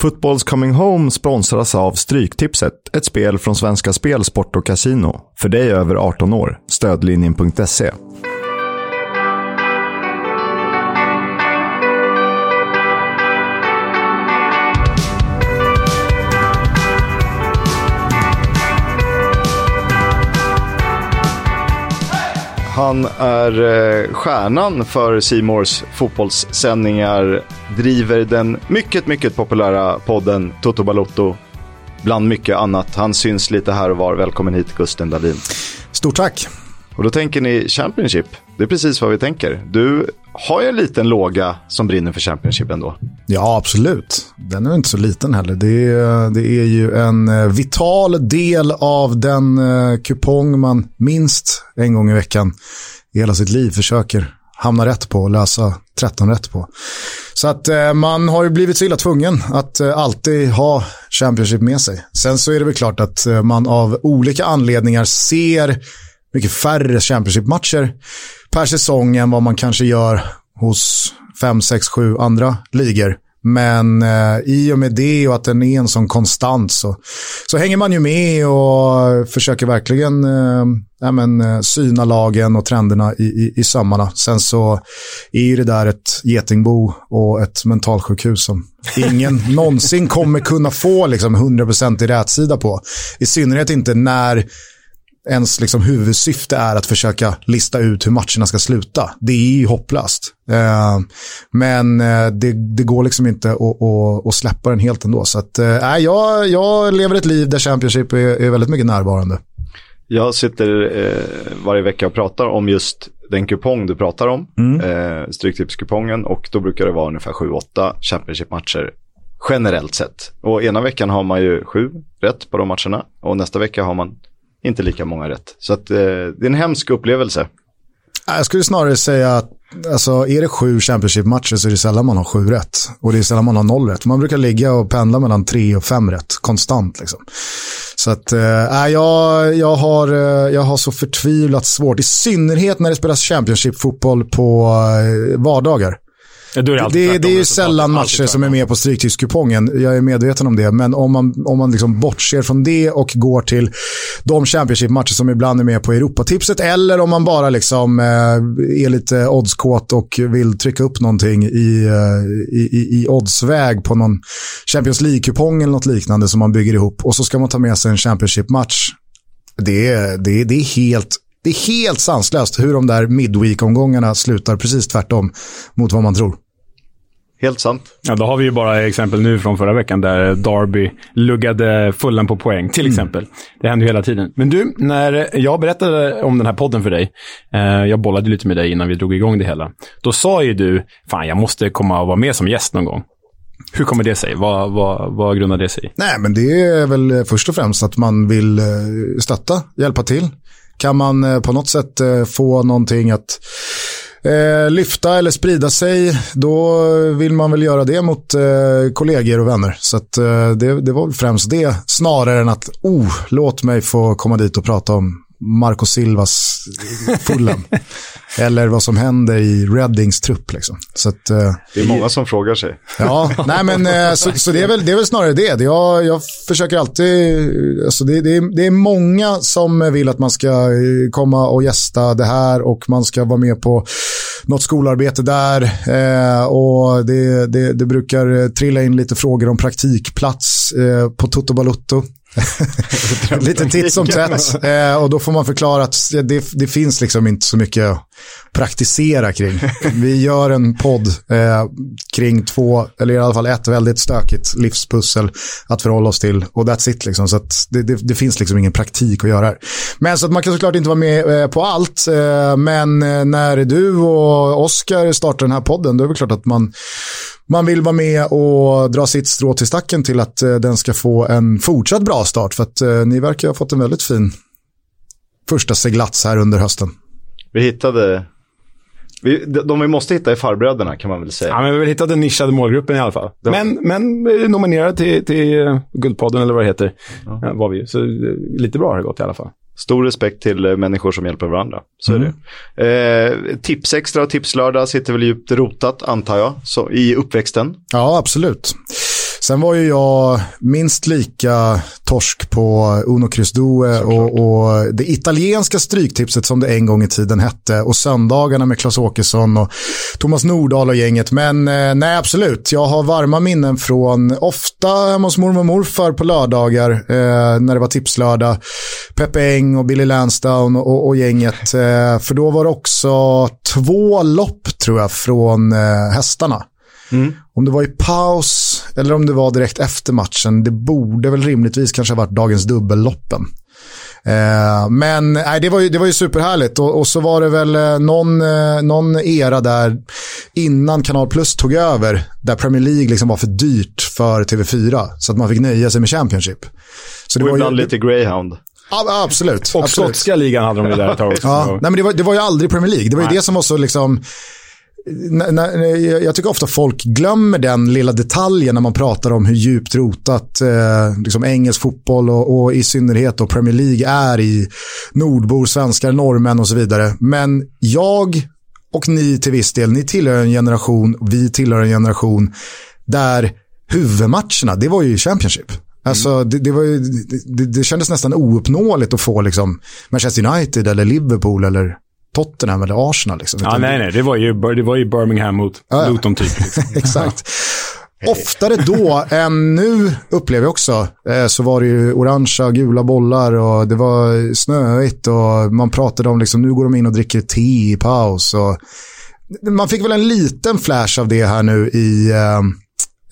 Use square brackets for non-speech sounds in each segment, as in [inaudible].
Footballs Coming Home sponsras av Stryktipset, ett spel från Svenska Spel, Sport och Casino. För dig över 18 år. Stödlinjen.se. Han är eh, stjärnan för Simors fotbollssändningar, driver den mycket, mycket populära podden Toto Balotto, bland mycket annat. Han syns lite här och var. Välkommen hit, Gusten Dahlin. Stort tack. Och då tänker ni Championship. Det är precis vad vi tänker. Du har ju en liten låga som brinner för Championship ändå. Ja, absolut. Den är inte så liten heller. Det är, det är ju en eh, vital del av den eh, kupong man minst en gång i veckan i hela sitt liv försöker hamna rätt på och lösa 13 rätt på. Så att eh, man har ju blivit så illa tvungen att eh, alltid ha Championship med sig. Sen så är det väl klart att eh, man av olika anledningar ser mycket färre Championship-matcher per säsong än vad man kanske gör hos fem, sex, sju andra ligor. Men eh, i och med det och att den är en sån konstant så, så hänger man ju med och försöker verkligen eh, ja, men, eh, syna lagen och trenderna i, i, i sömmarna. Sen så är ju det där ett getingbo och ett mentalsjukhus som ingen [laughs] någonsin kommer kunna få liksom, 100% i rätsida på. I synnerhet inte när ens liksom huvudsyfte är att försöka lista ut hur matcherna ska sluta. Det är ju hopplöst. Eh, men eh, det, det, går liksom inte att, att, att, släppa den helt ändå. Så att, eh, jag, jag lever ett liv där Championship är, är väldigt mycket närvarande. Jag sitter eh, varje vecka och pratar om just den kupong du pratar om, mm. eh, Stryktipskupongen, och då brukar det vara ungefär 7-8 Championship-matcher generellt sett. Och ena veckan har man ju sju rätt på de matcherna och nästa vecka har man inte lika många rätt. Så att, eh, det är en hemsk upplevelse. Jag skulle snarare säga att alltså, är det sju Championship-matcher så är det sällan man har sju rätt. Och det är sällan man har noll rätt. Man brukar ligga och pendla mellan tre och fem rätt konstant. Liksom. Så att, äh, jag, jag, har, eh, jag har så förtvivlat svårt. I synnerhet när det spelas Championship-fotboll på eh, vardagar. Ja, det, det, det, är ju sällan matcher som är med på Stryktipskupongen. Jag är medveten om det. Men om man, om man liksom bortser från det och går till de Championship-matcher som ibland är med på Europatipset eller om man bara liksom, eh, är lite oddskåt och vill trycka upp någonting i, eh, i, i, i oddsväg på någon Champions League-kupong eller något liknande som man bygger ihop. Och så ska man ta med sig en Championship-match. Det, det, det är helt det är helt sanslöst hur de där midweek-omgångarna slutar precis tvärtom mot vad man tror. Helt sant. Ja, då har vi ju bara exempel nu från förra veckan där Darby luggade fullen på poäng, till mm. exempel. Mm. Det händer ju hela tiden. Men du, när jag berättade om den här podden för dig, eh, jag bollade lite med dig innan vi drog igång det hela, då sa ju du, fan jag måste komma och vara med som gäst någon gång. Hur kommer det sig? Vad, vad, vad grundar det sig i? Nej, men det är väl först och främst att man vill eh, stötta, hjälpa till. Kan man eh, på något sätt eh, få någonting att eh, lyfta eller sprida sig, då vill man väl göra det mot eh, kollegor och vänner. Så att, eh, det, det var väl främst det, snarare än att, oh, låt mig få komma dit och prata om Marco Silvas fullen. [laughs] Eller vad som händer i Reddings trupp. Liksom. Så att, eh, det är många som frågar sig. Ja, nej men eh, så, så, det, är väl, det är väl snarare det. Jag, jag försöker alltid, alltså det, det, är, det är många som vill att man ska eh, komma och gästa det här och man ska vara med på något skolarbete där. Eh, och det, det, det, brukar trilla in lite frågor om praktikplats eh, på Toto Balutto. Lite titt som tätt. [laughs] Eh, och då får man förklara att det, det, finns liksom inte så mycket praktisera kring. Vi gör en podd eh, kring två, eller i alla fall ett väldigt stökigt livspussel att förhålla oss till. Och that's it liksom. Så det, det, det, finns liksom ingen praktik att göra här. Men så att man kan såklart inte vara med eh, på allt. Eh, men eh, när du och Oskar startar den här podden, då är det klart att man man vill vara med och dra sitt strå till stacken till att eh, den ska få en fortsatt bra start. För att eh, ni verkar ha fått en väldigt fin första seglats här under hösten. Vi hittade vi, de vi måste hitta är farbröderna kan man väl säga. Ja, men vi har hittat den nischade målgruppen i alla fall. Ja. Men, men nominerade till, till Guldpodden eller vad det heter. Ja. Var vi. Så lite bra har det gått i alla fall. Stor respekt till eh, människor som hjälper varandra. Så mm. är det. Eh, tipsextra och tipslördag sitter väl djupt rotat antar jag, så, i uppväxten? Ja, absolut. Sen var ju jag minst lika torsk på Uno Crisdue och, och det italienska stryktipset som det en gång i tiden hette och söndagarna med Klas Åkesson och Thomas Nordahl och gänget. Men eh, nej, absolut. Jag har varma minnen från ofta hemma hos mormor och morfar på lördagar eh, när det var tipslördag. Peppe Eng och Billy Lansdown och, och gänget. Eh, för då var det också två lopp tror jag från eh, hästarna. Mm. Om det var i paus eller om det var direkt efter matchen, det borde väl rimligtvis kanske ha varit dagens dubbelloppen. Eh, men nej, det, var ju, det var ju superhärligt och, och så var det väl eh, någon, eh, någon era där innan Kanal Plus tog över där Premier League liksom var för dyrt för TV4 så att man fick nöja sig med Championship. Så det och var ibland ju, lite greyhound. Ja, absolut. Och skotska ligan hade de ju där ett tag också. Ja, nej, men det var, det var ju aldrig Premier League. Det var ju nej. det som var så liksom jag tycker ofta folk glömmer den lilla detaljen när man pratar om hur djupt rotat eh, liksom engelsk fotboll och, och, i synnerhet då Premier League är i nordbor, svenskar, norrmän och så vidare. Men jag och ni till viss del, ni tillhör en generation, vi tillhör en generation där huvudmatcherna, det var ju Championship. Alltså, mm. det, det, var ju, det, det kändes nästan ouppnåeligt att få liksom Manchester United eller Liverpool eller Tottenham eller Arsenal. Liksom. Ja, nej, nej. Det var ju, det var ju Birmingham mot ja, Luton typ. Liksom. [laughs] Exakt. [laughs] Oftare då än nu upplever jag också. Eh, så var det ju orangea, gula bollar och det var snöigt och man pratade om liksom nu går de in och dricker te i paus. Och man fick väl en liten flash av det här nu i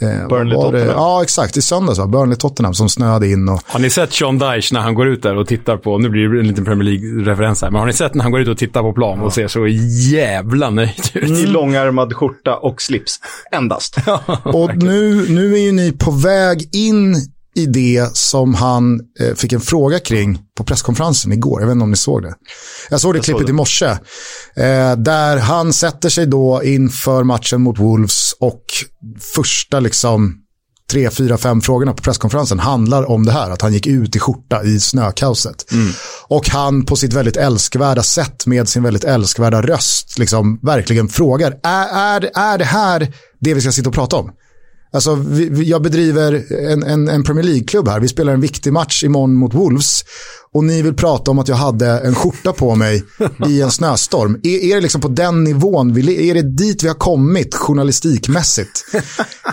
eh, Burnley-Tottenham. Ja, exakt. I söndags, Burnley-Tottenham som snöade in. Och... Har ni sett Sean Dyche när han går ut där och tittar på, nu blir det en liten Premier League-referens här, men har ni sett när han går ut och tittar på plan och ser så jävla nöjd ut? I långärmad skjorta och slips, endast. [laughs] och nu, nu är ju ni på väg in i det som han eh, fick en fråga kring på presskonferensen igår. Jag vet inte om ni såg det. Jag såg det jag klippet såg det. i morse. Eh, där han sätter sig då inför matchen mot Wolves och första liksom tre, fyra, fem frågorna på presskonferensen handlar om det här. Att han gick ut i skjorta i snökaoset. Mm. Och han på sitt väldigt älskvärda sätt med sin väldigt älskvärda röst liksom verkligen frågar. Är, är, är det här det vi ska sitta och prata om? Alltså, vi, jag bedriver en, en, en Premier League-klubb här. Vi spelar en viktig match imorgon mot Wolves. Och ni vill prata om att jag hade en skjorta på mig i en snöstorm. Är, är det liksom på den nivån, vi, är det dit vi har kommit journalistikmässigt? [laughs]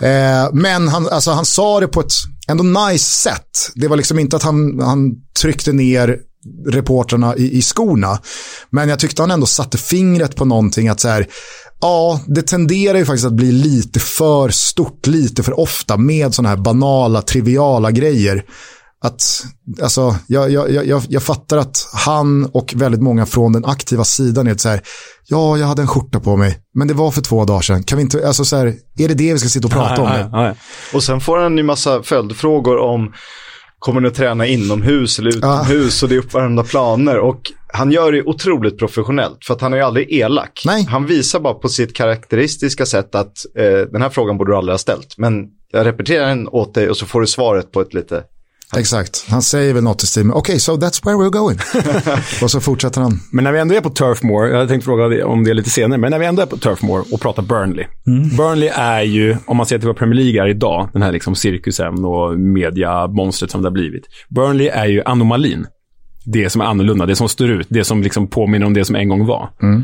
eh, men han, alltså, han sa det på ett ändå nice sätt. Det var liksom inte att han, han tryckte ner reportrarna i, i skorna. Men jag tyckte han ändå satte fingret på någonting att så här, ja, det tenderar ju faktiskt att bli lite för stort, lite för ofta med sådana här banala, triviala grejer. Att, alltså, jag, jag, jag, jag fattar att han och väldigt många från den aktiva sidan är så här, ja, jag hade en skjorta på mig, men det var för två dagar sedan. Kan vi inte, alltså så här, är det det vi ska sitta och prata om? Ja, ja, ja, och sen får han ju massa följdfrågor om kommer ni att träna inomhus eller utomhus och det är uppvärmda planer. Och han gör det otroligt professionellt för att han är ju aldrig elak. Nej. Han visar bara på sitt karaktäristiska sätt att eh, den här frågan borde du aldrig ha ställt. Men jag repeterar den åt dig och så får du svaret på ett lite Exakt, han säger väl något i stil med okej, okay, so that's where we're going. [laughs] och så fortsätter han. Men när vi ändå är på Turfmore, jag hade tänkt fråga om det lite senare, men när vi ändå är på Turfmore och pratar Burnley. Mm. Burnley är ju, om man ser till vad Premier League är idag, den här liksom cirkusen och mediamonstret som det har blivit. Burnley är ju anomalin. Det som är annorlunda, det som står ut, det som liksom påminner om det som en gång var. Mm.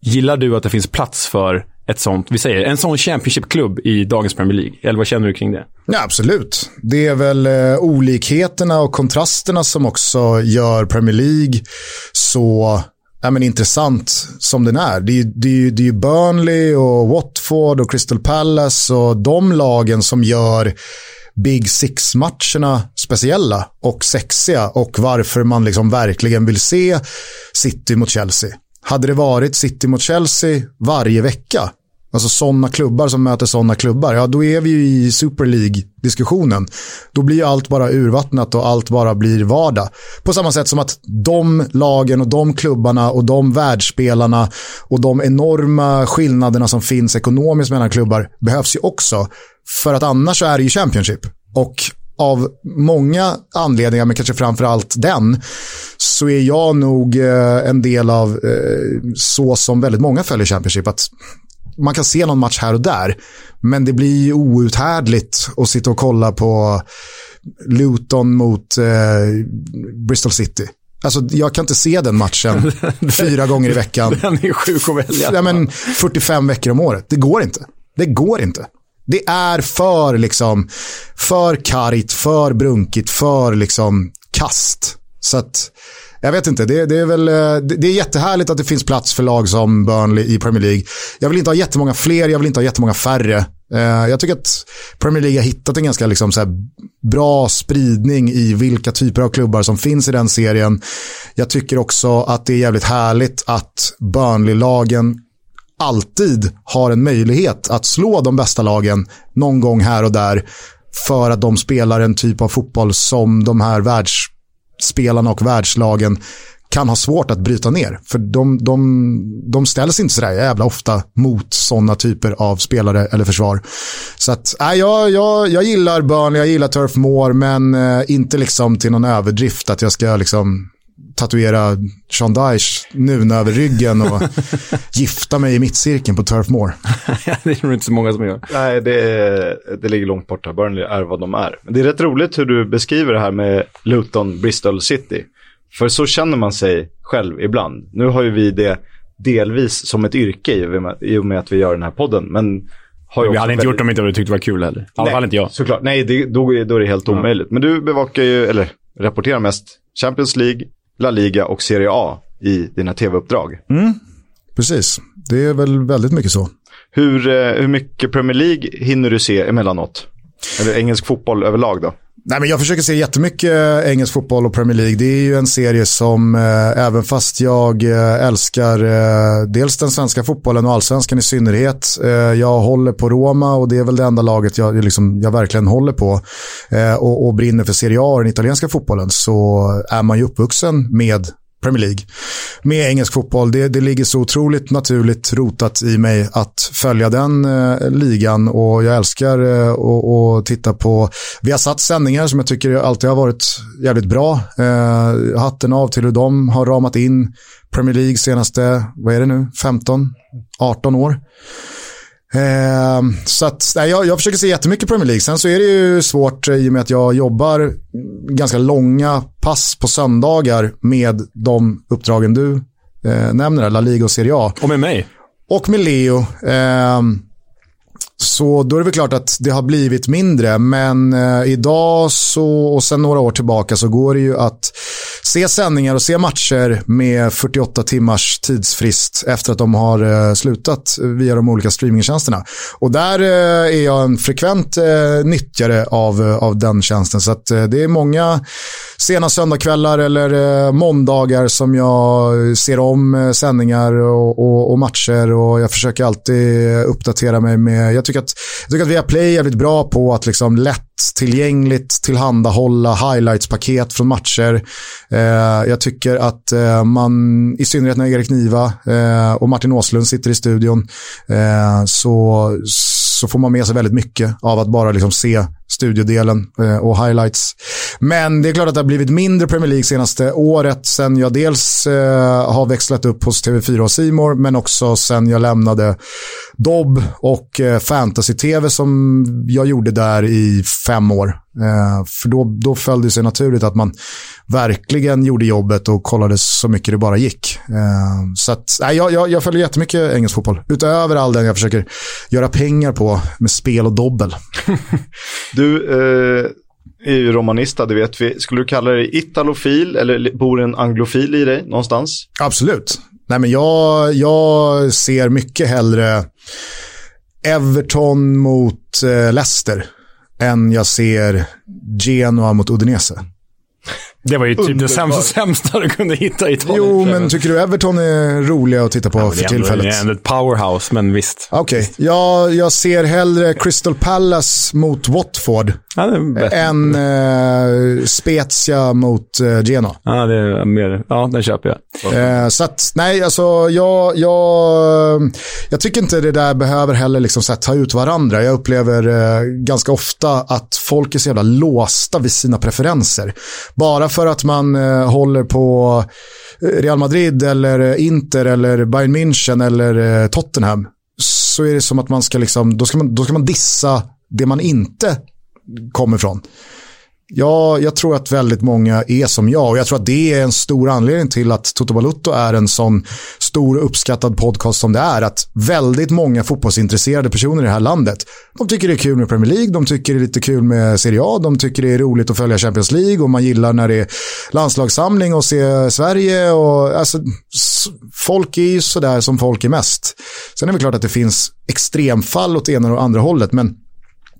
Gillar du att det finns plats för ett sånt, vi säger en sån Championship-klubb i dagens Premier League? Eller vad känner du kring det? Ja, absolut. Det är väl eh, olikheterna och kontrasterna som också gör Premier League så ja, men intressant som den är. Det är, det, är, det är Burnley och Watford och Crystal Palace och de lagen som gör Big Six-matcherna speciella och sexiga och varför man liksom verkligen vill se City mot Chelsea. Hade det varit City mot Chelsea varje vecka, alltså sådana klubbar som möter sådana klubbar, ja då är vi ju i Super League-diskussionen. Då blir ju allt bara urvattnat och allt bara blir vardag. På samma sätt som att de lagen och de klubbarna och de världsspelarna och de enorma skillnaderna som finns ekonomiskt mellan klubbar behövs ju också. För att annars så är det ju Championship. Och av många anledningar, men kanske framför allt den, så är jag nog eh, en del av eh, så som väldigt många följer Championship. Att man kan se någon match här och där. Men det blir ju outhärdligt att sitta och kolla på Luton mot eh, Bristol City. Alltså, jag kan inte se den matchen [laughs] fyra gånger i veckan. Den är sjuk att välja. Ja, men 45 veckor om året. Det går inte. Det går inte. Det är för liksom, för kargt, för brunkigt, för liksom kast. Så att, jag vet inte, det, det, är väl, eh, det, är jättehärligt att det finns plats för lag som Burnley i Premier League. Jag vill inte ha jättemånga fler, jag vill inte ha jättemånga färre. Eh, jag tycker att Premier League har hittat en ganska liksom så bra spridning i vilka typer av klubbar som finns i den serien. Jag tycker också att det är jävligt härligt att Burnley-lagen alltid har en möjlighet att slå de bästa lagen någon gång här och där för att de spelar en typ av fotboll som de här världsspelarna och världslagen kan ha svårt att bryta ner. För de, de, de ställs inte sådär jävla ofta mot sådana typer av spelare eller försvar. Så att, äh, jag, jag, jag gillar Burnley, jag gillar Turf Moor, men eh, inte liksom till någon överdrift att jag ska liksom tatuera Sean Dyche nun över ryggen och [laughs] gifta mig i mittcirkeln på Turf Moor. det är nog inte så många som gör. Nej, det, är, det ligger långt borta. Burnley är vad de är. Men det är rätt roligt hur du beskriver det här med Luton, Bristol City. För så känner man sig själv ibland. Nu har ju vi det delvis som ett yrke i och med att vi gör den här podden. Men har vi hade inte gjort det om inte vi tyckte det var kul heller. I alla fall inte jag. Såklart. Nej, det, då, då är det helt omöjligt. Men du bevakar ju, eller rapporterar mest Champions League, La Liga och Serie A i dina tv-uppdrag. Mm, precis, det är väl väldigt mycket så. Hur, eh, hur mycket Premier League hinner du se emellanåt? Eller engelsk fotboll överlag då? Nej, men jag försöker se jättemycket eh, engelsk fotboll och Premier League. Det är ju en serie som, eh, även fast jag eh, älskar eh, dels den svenska fotbollen och allsvenskan i synnerhet. Eh, jag håller på Roma och det är väl det enda laget jag, liksom, jag verkligen håller på. Eh, och, och brinner för Serie A och den italienska fotbollen så är man ju uppvuxen med Premier League. Med engelsk fotboll, det, det ligger så otroligt naturligt rotat i mig att följa den eh, ligan och jag älskar eh, att titta på, vi har satt sändningar som jag tycker alltid har varit jävligt bra. Eh, hatten av till hur de har ramat in Premier League senaste, vad är det nu, 15, 18 år. Eh, så att, nej, jag, jag försöker se jättemycket Premier League. Sen så är det ju svårt i och med att jag jobbar ganska långa pass på söndagar med de uppdragen du eh, nämner, La Liga och Serie A. Och med mig. Och med Leo. Eh, så då är det väl klart att det har blivit mindre. Men eh, idag så, och sen några år tillbaka så går det ju att se sändningar och se matcher med 48 timmars tidsfrist efter att de har eh, slutat via de olika streamingtjänsterna. Och där eh, är jag en frekvent eh, nyttjare av, eh, av den tjänsten. Så att, eh, det är många sena söndagkvällar eller eh, måndagar som jag ser om eh, sändningar och, och, och, matcher och jag försöker alltid eh, uppdatera mig med, jag tycker att, jag tycker att Viaplay är jävligt bra på att liksom lätt tillgängligt tillhandahålla highlights-paket från matcher. Eh, jag tycker att eh, man, i synnerhet när Erik Niva eh, och Martin Åslund sitter i studion, eh, så, så får man med sig väldigt mycket av att bara liksom se studiodelen eh, och highlights. Men det är klart att det har blivit mindre Premier League senaste året sen jag dels eh, har växlat upp hos TV4 och Simor men också sen jag lämnade Dobb och eh, Fantasy-TV som jag gjorde där i fem år. För då, då föll det sig naturligt att man verkligen gjorde jobbet och kollade så mycket det bara gick. Så att, nej, jag, jag, jag följer jättemycket engelsk fotboll. Utöver all den jag försöker göra pengar på med spel och dobbel. [laughs] du eh, är ju romanista, det vet vi. Skulle du kalla dig italofil eller bor en anglofil i dig någonstans? Absolut. Nej, men jag, jag ser mycket hellre Everton mot eh, Leicester än jag ser Genoa mot Udinese. Det var ju typ det sämsta, sämsta du kunde hitta i Italien. Jo, men tycker du Everton är roliga att titta på ja, för tillfället? Det är ändå ett powerhouse, men visst. Okej, okay. jag, jag ser hellre Crystal Palace mot Watford ja, än eh, Spezia mot eh, Genoa. Ja, det är mer, ja, den köper jag. Eh, så att, nej, alltså jag, jag, jag tycker inte det där behöver heller liksom så ta ut varandra. Jag upplever eh, ganska ofta att folk är så jävla låsta vid sina preferenser. Bara för att man eh, håller på eh, Real Madrid eller eh, Inter eller Bayern München eller eh, Tottenham så är det som att man ska, liksom, då ska man, då ska man dissa det man inte kommer från. Ja, jag tror att väldigt många är som jag och jag tror att det är en stor anledning till att Toto Balutto är en sån stor uppskattad podcast som det är. Att väldigt många fotbollsintresserade personer i det här landet, de tycker det är kul med Premier League, de tycker det är lite kul med Serie A, de tycker det är roligt att följa Champions League och man gillar när det är landslagssamling och se Sverige. Och, alltså, folk är ju sådär som folk är mest. Sen är det klart att det finns extremfall åt ena och andra hållet, men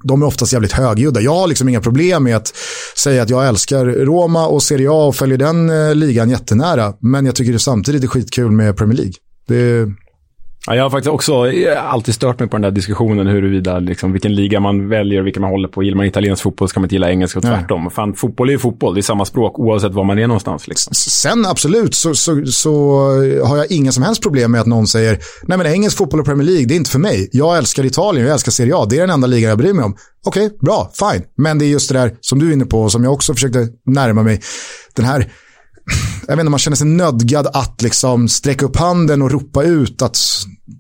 de är oftast jävligt högljudda. Jag har liksom inga problem med att säga att jag älskar Roma och Serie A och följer den eh, ligan jättenära. Men jag tycker det samtidigt är skitkul med Premier League. Det, Ja, jag har faktiskt också alltid stört mig på den där diskussionen huruvida liksom, vilken liga man väljer vilken man håller på. Gillar man italiensk fotboll så kan man inte gilla engelsk och tvärtom. Fan, fotboll är ju fotboll, det är samma språk oavsett var man är någonstans. Liksom. Sen absolut så, så, så, har jag inga som helst problem med att någon säger nej men engelsk fotboll och Premier League, det är inte för mig. Jag älskar Italien, jag älskar Serie A, det är den enda ligan jag bryr mig om. Okej, okay, bra, fine. Men det är just det där som du är inne på och som jag också försökte närma mig. Den här jag vet inte, man känner sig nödgad att liksom sträcka upp handen och ropa ut att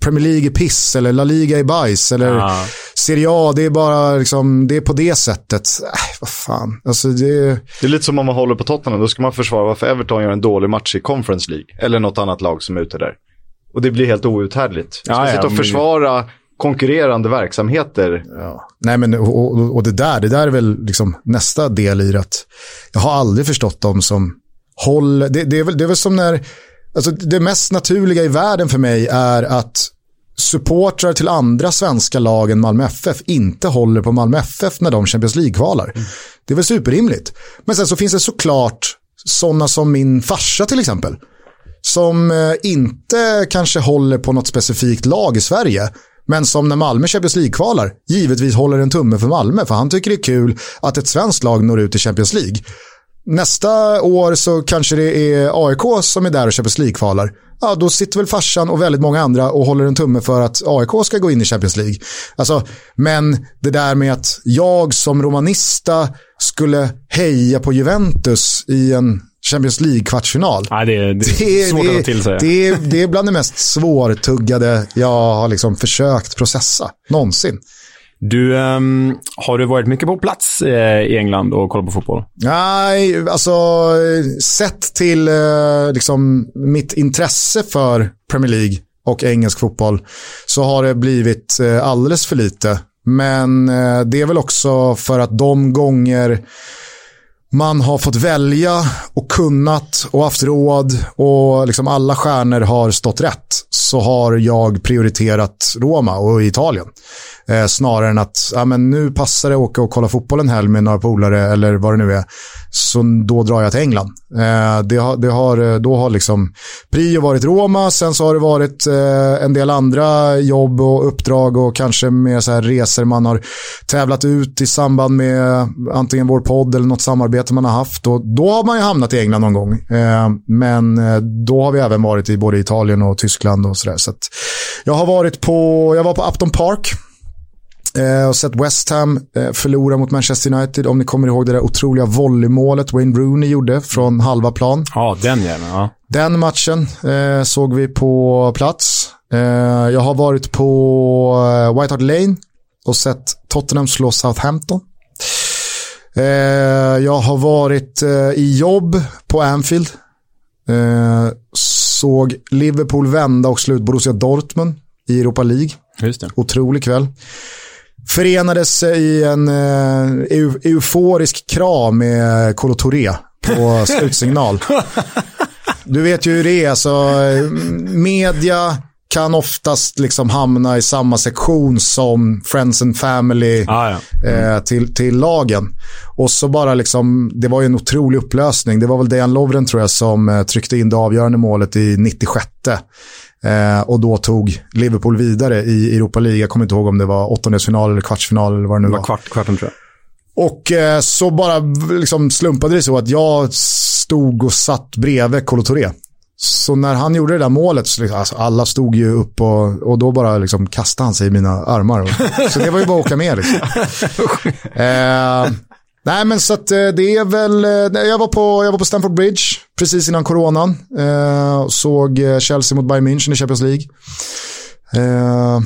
Premier League är piss eller La Liga är bajs eller ja. Serie A, det är bara liksom, det är på det sättet. Äh, vad fan. Alltså, det... det är lite som om man håller på Tottenham, då ska man försvara varför Everton gör en dålig match i Conference League. Eller något annat lag som är ute där. Och det blir helt outhärdligt. Ska ja, sitta och försvara konkurrerande verksamheter. Ja. Nej, men och, och, och, det där, det där är väl liksom nästa del i det. Jag har aldrig förstått dem som håller, det, det, är väl, det är väl som när Alltså det mest naturliga i världen för mig är att supportrar till andra svenska lag än Malmö FF inte håller på Malmö FF när de Champions League-kvalar. Mm. Det är väl superrimligt. Men sen så finns det såklart sådana som min farsa till exempel. Som eh, inte kanske håller på något specifikt lag i Sverige. Men som när Malmö Champions League-kvalar givetvis håller en tumme för Malmö. För han tycker det är kul att ett svenskt lag når ut i Champions League. Nästa år så kanske det är AIK som är där och Champions League-kvalar. Ja, då sitter väl farsan och väldigt många andra och håller en tumme för att AIK ska gå in i Champions League. Alltså, men det där med att jag som romanista skulle heja på Juventus i en Champions League-kvartsfinal. Ja, det, är, det är svårt det, att till sig. Det är, det är bland det mest svårtuggade jag har liksom försökt processa någonsin. Du, um, har du varit mycket på plats eh, i England och kollat på fotboll? Nej, alltså sett till eh, liksom, mitt intresse för Premier League och engelsk fotboll så har det blivit eh, alldeles för lite. Men eh, det är väl också för att de gånger man har fått välja och kunnat och haft råd och liksom alla stjärnor har stått rätt så har jag prioriterat Roma och Italien. Eh, snarare än att ja, men nu passar det att åka och kolla fotboll en helg med några polare eller vad det nu är. Så då drar jag till England. Eh, det har, det har, eh, då har liksom prio varit Roma, sen så har det varit eh, en del andra jobb och uppdrag och kanske mer så här resor man har tävlat ut i samband med antingen vår podd eller något samarbete man har haft. Och då har man ju hamnat i England någon gång. Eh, men eh, då har vi även varit i både Italien och Tyskland och sådär. Så jag har varit på, jag var på Upton Park Eh, och sett West Ham eh, förlora mot Manchester United. Om ni kommer ihåg det där otroliga volleymålet Wayne Rooney gjorde från halva plan. Ja, den gärna. Ja. Den matchen eh, såg vi på plats. Eh, jag har varit på eh, White Hart Lane och sett Tottenham slå Southampton. Eh, jag har varit i jobb på Anfield. såg Liverpool vända och slut Borussia Dortmund i Europa League. Just det. Otrolig kväll förenades i en uh, euforisk kram med Kolo Touré på [laughs] slutsignal. Du vet ju hur det är, alltså, media kan oftast liksom hamna i samma sektion som Friends and Family ah, ja. mm. eh, till, till lagen. Och så bara liksom, det var ju en otrolig upplösning. Det var väl Dejan Lovren tror jag som eh, tryckte in det avgörande målet i 96. Eh, och då tog Liverpool vidare i Europa League. Jag kommer inte ihåg om det var åttondelsfinal eller kvartsfinal eller vad det nu var. var. Kvart, kvarten tror jag. Och eh, så bara liksom slumpade det så att jag stod och satt bredvid Kolo Touré. Så när han gjorde det där målet, så liksom, alltså alla stod ju upp och, och då bara liksom kastade han sig i mina armar. så det var ju bara att åka med. Liksom. [laughs] eh, Nej, men så att eh, det är väl, eh, jag var på, jag var på Stamford Bridge precis innan coronan. Eh, såg Chelsea mot Bayern München i Champions League. Eh,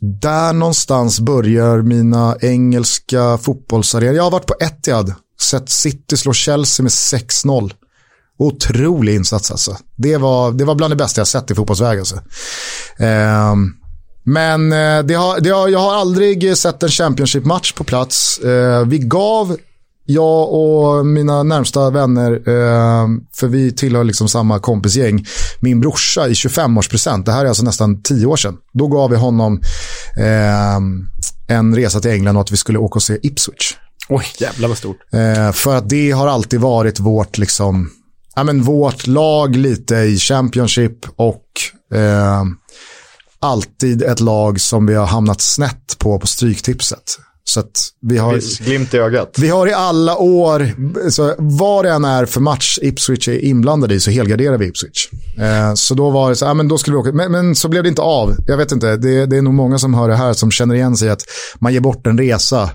där någonstans börjar mina engelska fotbollsarenor. Jag har varit på Etihad, sett City slå Chelsea med 6-0. Otrolig insats alltså. Det var, det var bland det bästa jag sett i fotbollsväg alltså. Eh, men det har, det har, jag har aldrig sett en Championship-match på plats. Eh, vi gav jag och mina närmsta vänner, eh, för vi tillhör liksom samma kompisgäng, min brorsa i 25-årspresent, det här är alltså nästan 10 år sedan. Då gav vi honom eh, en resa till England och att vi skulle åka och se Ipswich. Oj, jävlar vad stort. Eh, för att det har alltid varit vårt, liksom, ja, men vårt lag lite i Championship och eh, alltid ett lag som vi har hamnat snett på på stryktipset. Så att vi har, Viss glimt i ögat. vi har i alla år, så vad det än är för match Ipswich är inblandade i så helgarderar vi Ipswich. Eh, så då var det så, ja, men då skulle vi åka, men, men så blev det inte av. Jag vet inte, det, det är nog många som hör det här som känner igen sig i att man ger bort en resa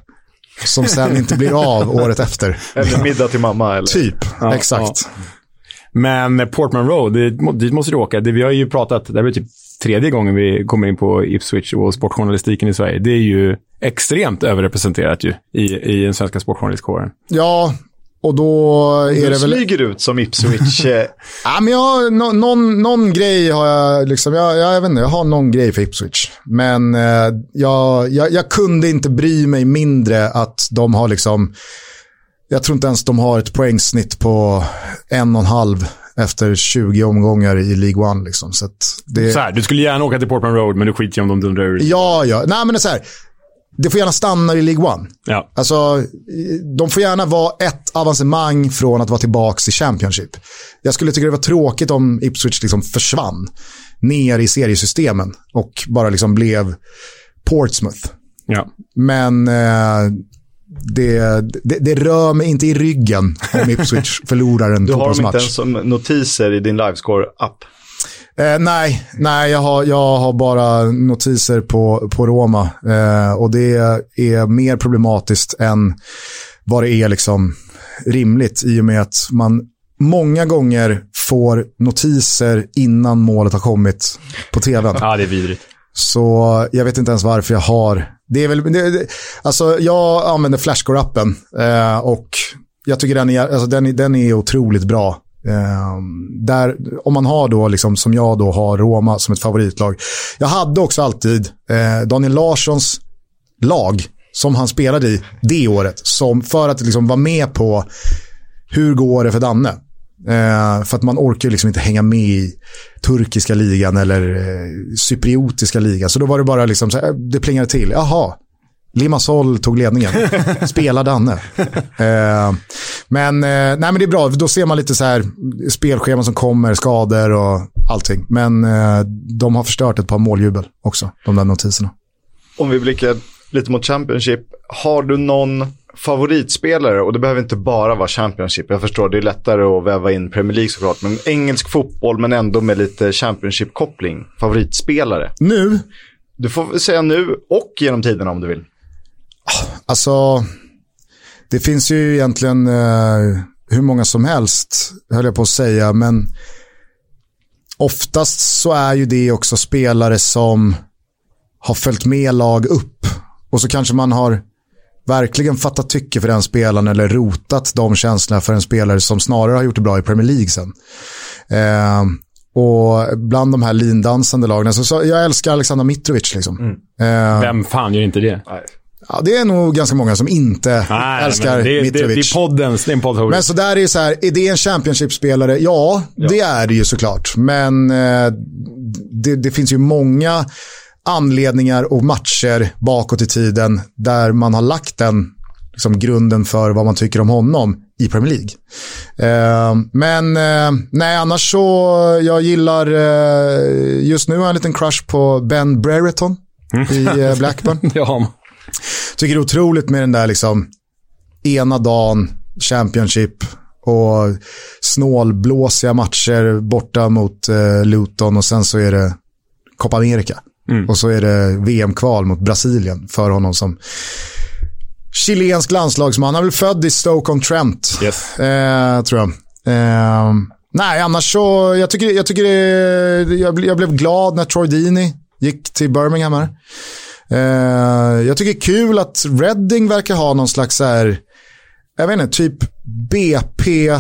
som sen inte blir av året efter. Eller middag till mamma. Eller? Typ, Ja, exakt. Men Portman Road, det- dit måste du åka. Det, vi har ju pratat, det här blir typ tredje gången vi kommer in på Ipswich och sportjournalistiken i Sverige. Det är ju extremt överrepresenterat ju i, i den svenska sportjournalistkåren. Ja, och då är Du det väl... smyger ut som Ipswich. eh, [laughs] Ja, men jag, nå- någon, någon grej har jag, liksom, jag, jag, jag vet inte, jag har någon grej för Ipswich. Men eh, jag, jag, jag kunde inte bry mig mindre att de har liksom, jag tror inte ens de har ett poängsnitt på en och en halv efter 20 omgångar i League One. Liksom. Så det, Så här, du skulle gärna åka till Portman Road, men du skiter i om de dundrar ur. ja, ja, nej men det är så här, det får gärna stanna i League One. Ja. Alltså, de får gärna vara ett avancemang från att vara tillbaka i Championship. Jag skulle tycka det var tråkigt om Ipswich liksom försvann ner i seriesystemen och bara liksom blev Portsmouth. ja. Men eh, det, det, det rör mig inte i ryggen om Ipswich [laughs] förlorar en Du har dem inte fotbollsmatch. ens som notiser i din livescore-app. Eh, nej, nej jag, har, jag har bara notiser på, på Roma. Eh, och det är mer problematiskt än vad det är liksom rimligt i och med att man många gånger får notiser innan målet har kommit på tvn. ja, det är vidrigt. Så jag vet inte ens varför jag har. Det är väl, det, det, alltså jag använder Flashcore-appen eh, och jag tycker den är, alltså den den är otroligt bra. Eh, där, om man har då, liksom, som jag då har Roma som ett favoritlag. Jag hade också alltid eh, Daniel Larssons lag som han spelade i det året. Som, för att liksom vara med på hur går det för Danne. Eh, för att man orkar liksom inte hänga med i turkiska ligan eller eh, cypriotiska ligan. Så då var det bara liksom, så här, det plingade till. Jaha, Limassol tog ledningen. [laughs] Spela Danne. Eh, men, eh, nej, men det är bra, då ser man lite så här spelscheman som kommer, skador och allting. Men eh, de har förstört ett par måljubel också, de där notiserna. Om vi blickar lite mot Championship. Har du någon favoritspelare? Och det behöver inte bara vara Championship. Jag förstår, det är lättare att väva in Premier League såklart. Men engelsk fotboll, men ändå med lite Championship-koppling. Favoritspelare? Nu, Du får säga nu och genom tiderna om du vill. Alltså, det finns ju egentligen eh, hur många som helst, höll jag på att säga, men oftast så är ju det också spelare som har följt med lag upp. Och så kanske man har verkligen fattat tycke för den spelaren eller rotat de känslorna för en spelare som snarare har gjort det bra i Premier League sen. Eh, och bland de här lindansande lagen, så, så, jag älskar Alexander Mitrovic. Liksom. Eh, Vem fan gör inte det? Nej. Ja, det är nog ganska många som inte Nej, älskar det, det, det Mitrovic. är poddens, det är en poddhost. men så där är det så här, är det en Championship-spelare? Ja, det är det ju såklart. Men eh, det, det finns ju många anledningar och matcher bakåt i tiden där man har lagt den liksom, grunden för vad man tycker om honom i Premier League. Eh, men eh, nej, annars så, jag gillar, eh, just nu har jag en liten crush på Ben Brereton i eh, Blackburn. [laughs] Man. Tycker det är otroligt med den där liksom ena dagen, Championship och snålblåsiga matcher borta mot eh, Luton och sen så är det Copa America. Och så är det VM-kval mot Brasilien för honom som chilensk landslagsman. Han är väl född i Stoke-on-Trent, Yes. eh, tror jag. Eh, nej, annars så, jag tycker, jag tycker det, jag, jag blev glad när Troy Deeney gick till Birmingham här. Eh, jag tycker det är kul att Reading verkar ha någon slags här, jag vet inte, typ BP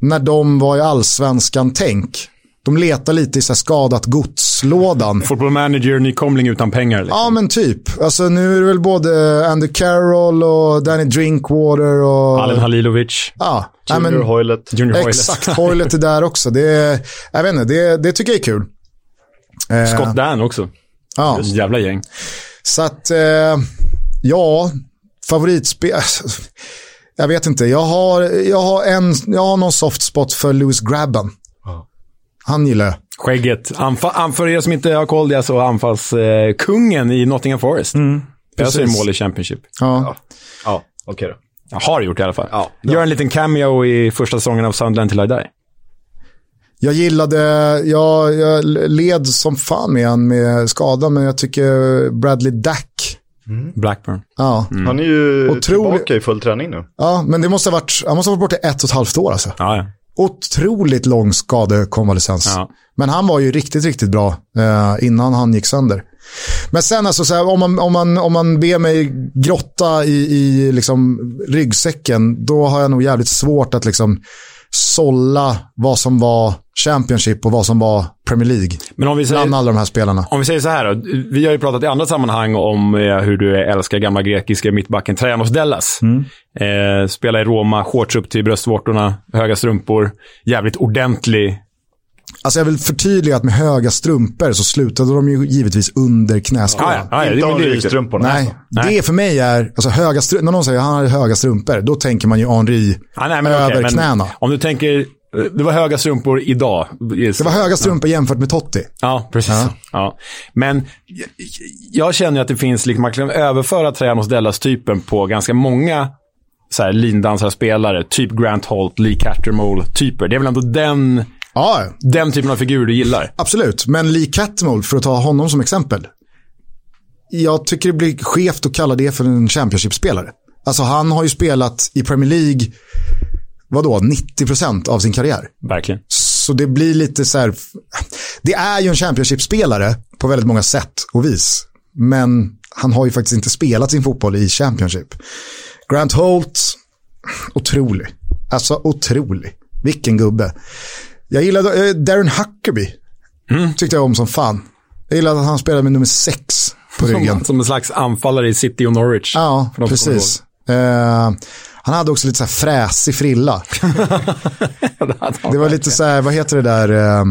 när de var i allsvenskan-tänk. De letar lite i så skadat godslådan. Football manager, nykomling utan pengar. Liksom. Ja, men typ. Alltså, nu är det väl både Andy Carroll och Danny Drinkwater och... Allen Halilovic. Ja, Junior men, Hoylet. Junior Hoylet. exakt. Hoylet är där också. Det, är, jag vet inte, det, det tycker jag är kul. Eh, Scott Dan också. Ja, Jävla gäng. så att, eh, ja, favoritspel... Jag vet inte, jag har, jag har, en, jag har någon soft spot för Lewis Grabban. Ja. Han gillar jag. Skägget. Anfa, an, för er som inte har koll, det är alltså anfallskungen kungen i Nottingham Forest. Mm, jag ser precis. mål i Championship. Ja. Ja, okej då. Jag har gjort i alla fall. Ja. Gör en liten cameo i första säsongen av Sunderland till I Die. Jag gillade, jag, jag led som fan med han med skada, men jag tycker Bradley Dack, Blackburn. ja. Han är ju Otrolig- tillbaka i full träning nu. Ja, men det måste ha varit, han måste ha varit borta ett och ett halvt år alltså. Ja, ja. Otroligt lång skadekonvalescens. Ja. Men han var ju riktigt, riktigt bra eh, innan han gick sönder. Men sen alltså, så här, om, man, om, man, om man ber mig grotta i, i liksom, ryggsäcken, då har jag nog jävligt svårt att liksom sålla vad som var Championship och vad som var Premier League. Men om vi säger... Bland alla de här spelarna. Om vi säger så här då. Vi har ju pratat i andra sammanhang om eh, hur du älskar gamla grekiska mittbacken Trajanos Dellas. Eh, spelar i Roma, shorts upp till bröstvårtorna, höga strumpor. Jävligt ordentlig. Alltså jag vill förtydliga att med höga strumpor så slutade de ju givetvis under knäskålen. Ja, ja, ja, Inte. Henri-strumporna. Nej, alltså. det för mig är, alltså höga strumpor, när någon säger att han har höga strumpor, då tänker man ju Henri Ja, nej, men över men knäna. Om du tänker, det var höga strumpor idag. Det var höga strumpor jämfört med Totti. Ja, precis. Ja. Men jag, känner att det finns, liksom, man kan överföra Trajanos Dellas-typen på ganska många så här, lindansarspelare. Typ Grant Holt, Lee Cattermole-typer. Det är väl ändå den, Ja, den typen av figur du gillar? absolut. Men Lee Catmull, för att ta honom som exempel. Jag tycker det blir skevt att kalla det för en Championship-spelare. Alltså han har ju spelat i Premier League, vadå, 90% av sin karriär. Verkligen. Så det blir lite så här, det är ju en Championship-spelare på väldigt många sätt och vis. Men han har ju faktiskt inte spelat sin fotboll i Championship. Grant Holt, otrolig. Alltså otrolig. Vilken gubbe. Jag gillade eh, Darren Huckerby. Tyckte jag om som fan. Jag gillade att han spelade med nummer sex på ryggen. Som, [laughs] som en slags anfallare i City och Norwich. Ja, precis. Eh, han hade också lite så här fräsig frilla. Det var lite så här, vad heter det där eh,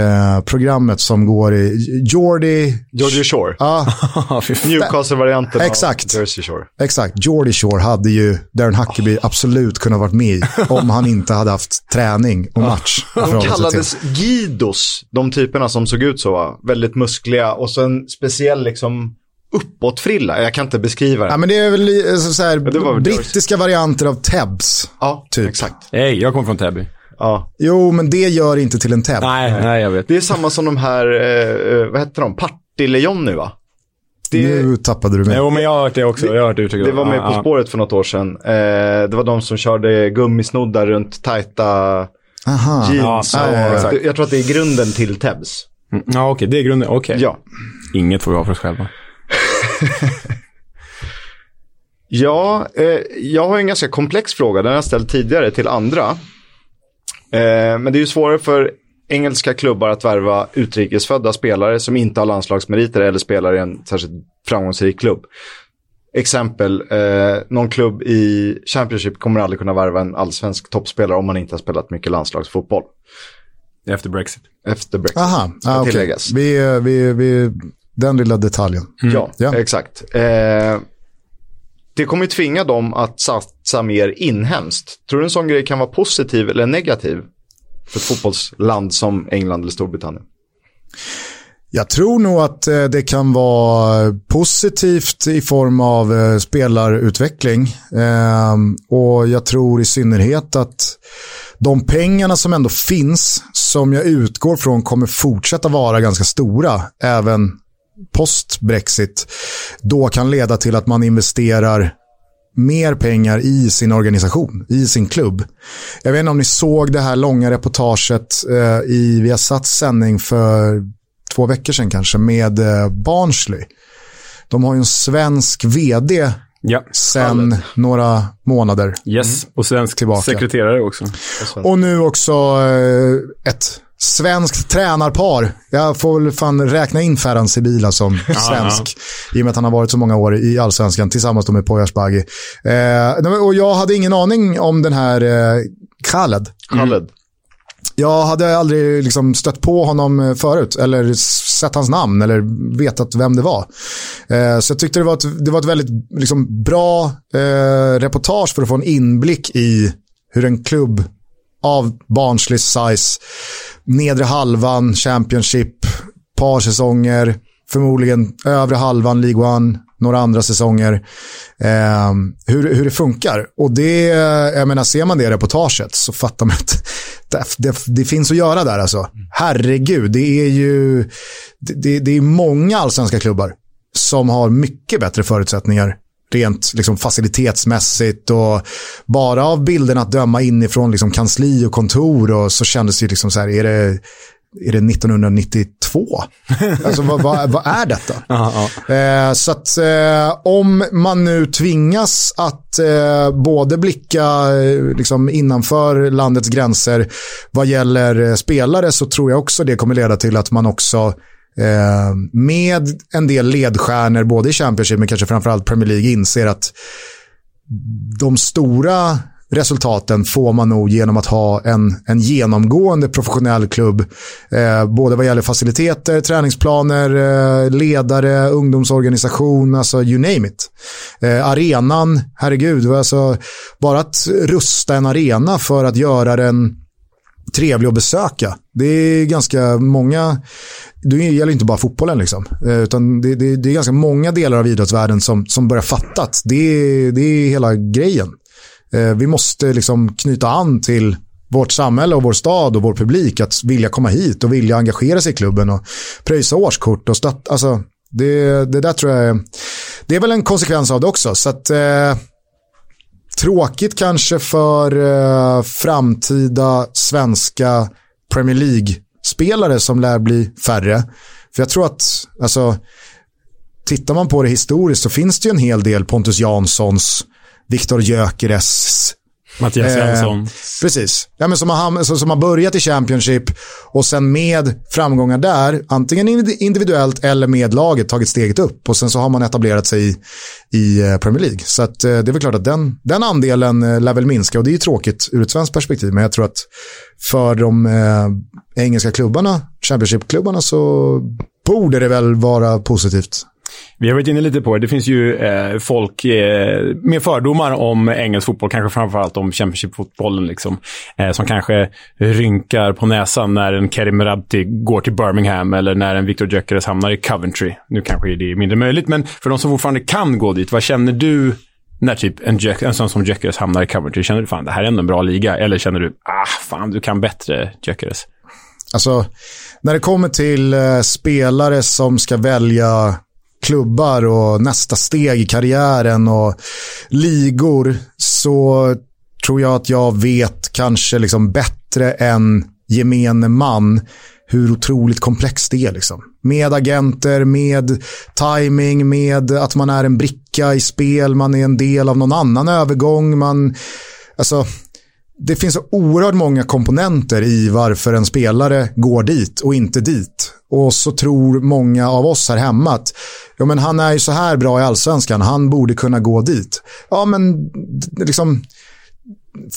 eh, programmet som går i Jordy, Georgie Shore. ja. [laughs] Newcastle-varianten Exakt. av Jersey Shore. exakt, Jordy Shore hade ju Darren Huckerby absolut kunnat varit med i om han inte hade haft träning och match. att De kallades Guidos, de typerna som såg ut så. Va? Väldigt muskliga och så en speciell liksom uppåtfrilla. Jag kan inte beskriva det. Ja, men det är väl eh, så, så här, det väl brittiska varianter av Tebs. Ja, typ. exakt. Hej, jag kommer från Täby. Ja. Jo, men det gör inte till en Teb. Nej, nej, jag vet. Det är samma som de här, eh, eh, vad heter de, Partille-Jonny va? Det, Nu tappade du mig. Jo, men jag har hört det också. Jag har hört det var med Ja, På ja. spåret för något år sedan. Eh, det var de som körde gummisnoddar runt tajta Aha. jeans. Ja, och, ja, ja, exakt. jag tror att det är grunden till Tebs. Mm, Ja, okej. Det är grunden. Okej. Ja. Inget får vi ha för oss själva. [laughs] Ja, eh, jag har en ganska komplex fråga. Den har jag ställt tidigare till andra. Eh, men det är ju svårare för engelska klubbar att värva utrikesfödda spelare som inte har landslagsmeriter eller spelar i en särskilt framgångsrik klubb. Exempel, eh, någon klubb i Championship kommer aldrig kunna värva en allsvensk toppspelare om man inte har spelat mycket landslagsfotboll. Efter Brexit. Efter Brexit. Aha, ah, okej. tilläggas. vi, eh, vi, vi, den lilla detaljen. Ja, Ja. exakt. Eh, det kommer ju tvinga dem att satsa mer inhemskt. Tror du en sån grej kan vara positiv eller negativ för ett fotbollsland som England eller Storbritannien? Jag tror nog att eh, det kan vara positivt i form av eh, spelarutveckling. Ehm, och jag tror i synnerhet att de pengarna som ändå finns, som jag utgår från kommer fortsätta vara ganska stora, även post-Brexit, då kan leda till att man investerar mer pengar i sin organisation, i sin klubb. Jag vet inte om ni såg det här långa reportaget eh, i Viasats sändning för två veckor sedan kanske med eh, Barnsley. De har ju en svensk vd Ja. sen några månader. Yes, och svensk Tillbaka. sekreterare också. Och nu också eh, ett svenskt tränarpar. Jag får väl fan räkna in Ferhan Sibila som svensk. I och med att han har varit så många år i allsvenskan tillsammans med Poya Asbaghi. Eh, och jag hade ingen aning om den här eh, Khaled. Khaled. Jag hade aldrig liksom stött på honom förut eller sett hans namn eller vetat vem det var. Eh, så jag tyckte det var ett, det var ett väldigt liksom, bra eh, reportage för att få en inblick i hur en klubb av barnslig size, nedre halvan, Championship, par säsonger, förmodligen övre halvan, League One, några andra säsonger. Eh, hur, hur det funkar. Och det, jag menar, ser man det reportaget så fattar man att [laughs] det, det, det finns att göra där alltså. Herregud, det är ju det, det är många allsvenska klubbar som har mycket bättre förutsättningar rent liksom, facilitetsmässigt och bara av bilden att döma inifrån liksom, kansli och kontor och så kändes det liksom så här, är det, är det 1992? [laughs] alltså vad, vad, vad är detta? Aha, ja. Eh, så att eh, om man nu tvingas att eh, både blicka liksom innanför landets gränser vad gäller spelare så tror jag också det kommer leda till att man också eh, med en del ledstjärnor både i Championship men kanske framförallt Premier League inser att de stora resultaten får man nog genom att ha en, en genomgående professionell klubb. Eh, både vad gäller faciliteter, träningsplaner, eh, ledare, ungdomsorganisation, alltså you name it. Eh, arenan, herregud, alltså, bara att rusta en arena för att göra den trevlig att besöka. Det är ganska många, det gäller inte bara fotbollen liksom, eh, utan det, det, det är ganska många delar av idrottsvärlden som, som börjar fatta att det, det är hela grejen. Eh, vi måste liksom knyta an till vårt samhälle och vår stad och vår publik att vilja komma hit och vilja engagera sig i klubben och pröjsa årskort och stötta. Alltså, det, det där tror jag är, det är väl en konsekvens av det också. Så att, eh, tråkigt kanske för eh, framtida svenska Premier League-spelare som lär bli färre. För jag tror att, alltså, tittar man på det historiskt så finns det ju en hel del Pontus Janssons, Viktor Gyökeres. Mattias Svensson. precis. Ja, men som, har, som, som har börjat i Championship och sen med framgångar där, antingen individuellt eller med laget, tagit steget upp. Och sen så har man etablerat sig i, i eh, Premier League. Så att, eh, det är väl klart att den, den andelen eh, lär väl minska och det är ju tråkigt ur ett svenskt perspektiv. Men jag tror att för de eh, engelska klubbarna, Championship-klubbarna, så borde det väl vara positivt. Vi har varit inne lite på det. Det finns ju eh, folk eh, med fördomar om engelsk fotboll, kanske framförallt om Championship-fotbollen, liksom, eh, som kanske rynkar på näsan när en Kerim Rabti går till Birmingham eller när en Victor Gyökeres hamnar i Coventry. Nu kanske det är mindre möjligt, men för de som fortfarande kan gå dit, vad känner du när typ en, Jack, en sån som Gyökeres hamnar i Coventry? Känner du fan det här är ändå en bra liga? Eller känner du, ah, fan du kan bättre Gyökeres? Alltså, när det kommer till eh, spelare som ska välja klubbar och nästa steg i karriären och ligor så tror jag att jag vet kanske liksom bättre än gemene man hur otroligt komplext det är. Liksom. Med agenter, med timing, med att man är en bricka i spel, man är en del av någon annan övergång. Man, alltså, det finns så oerhört många komponenter i varför en spelare går dit och inte dit. Och så tror många av oss här hemma att ja, men han är ju så här bra i allsvenskan, han borde kunna gå dit. Ja, men liksom,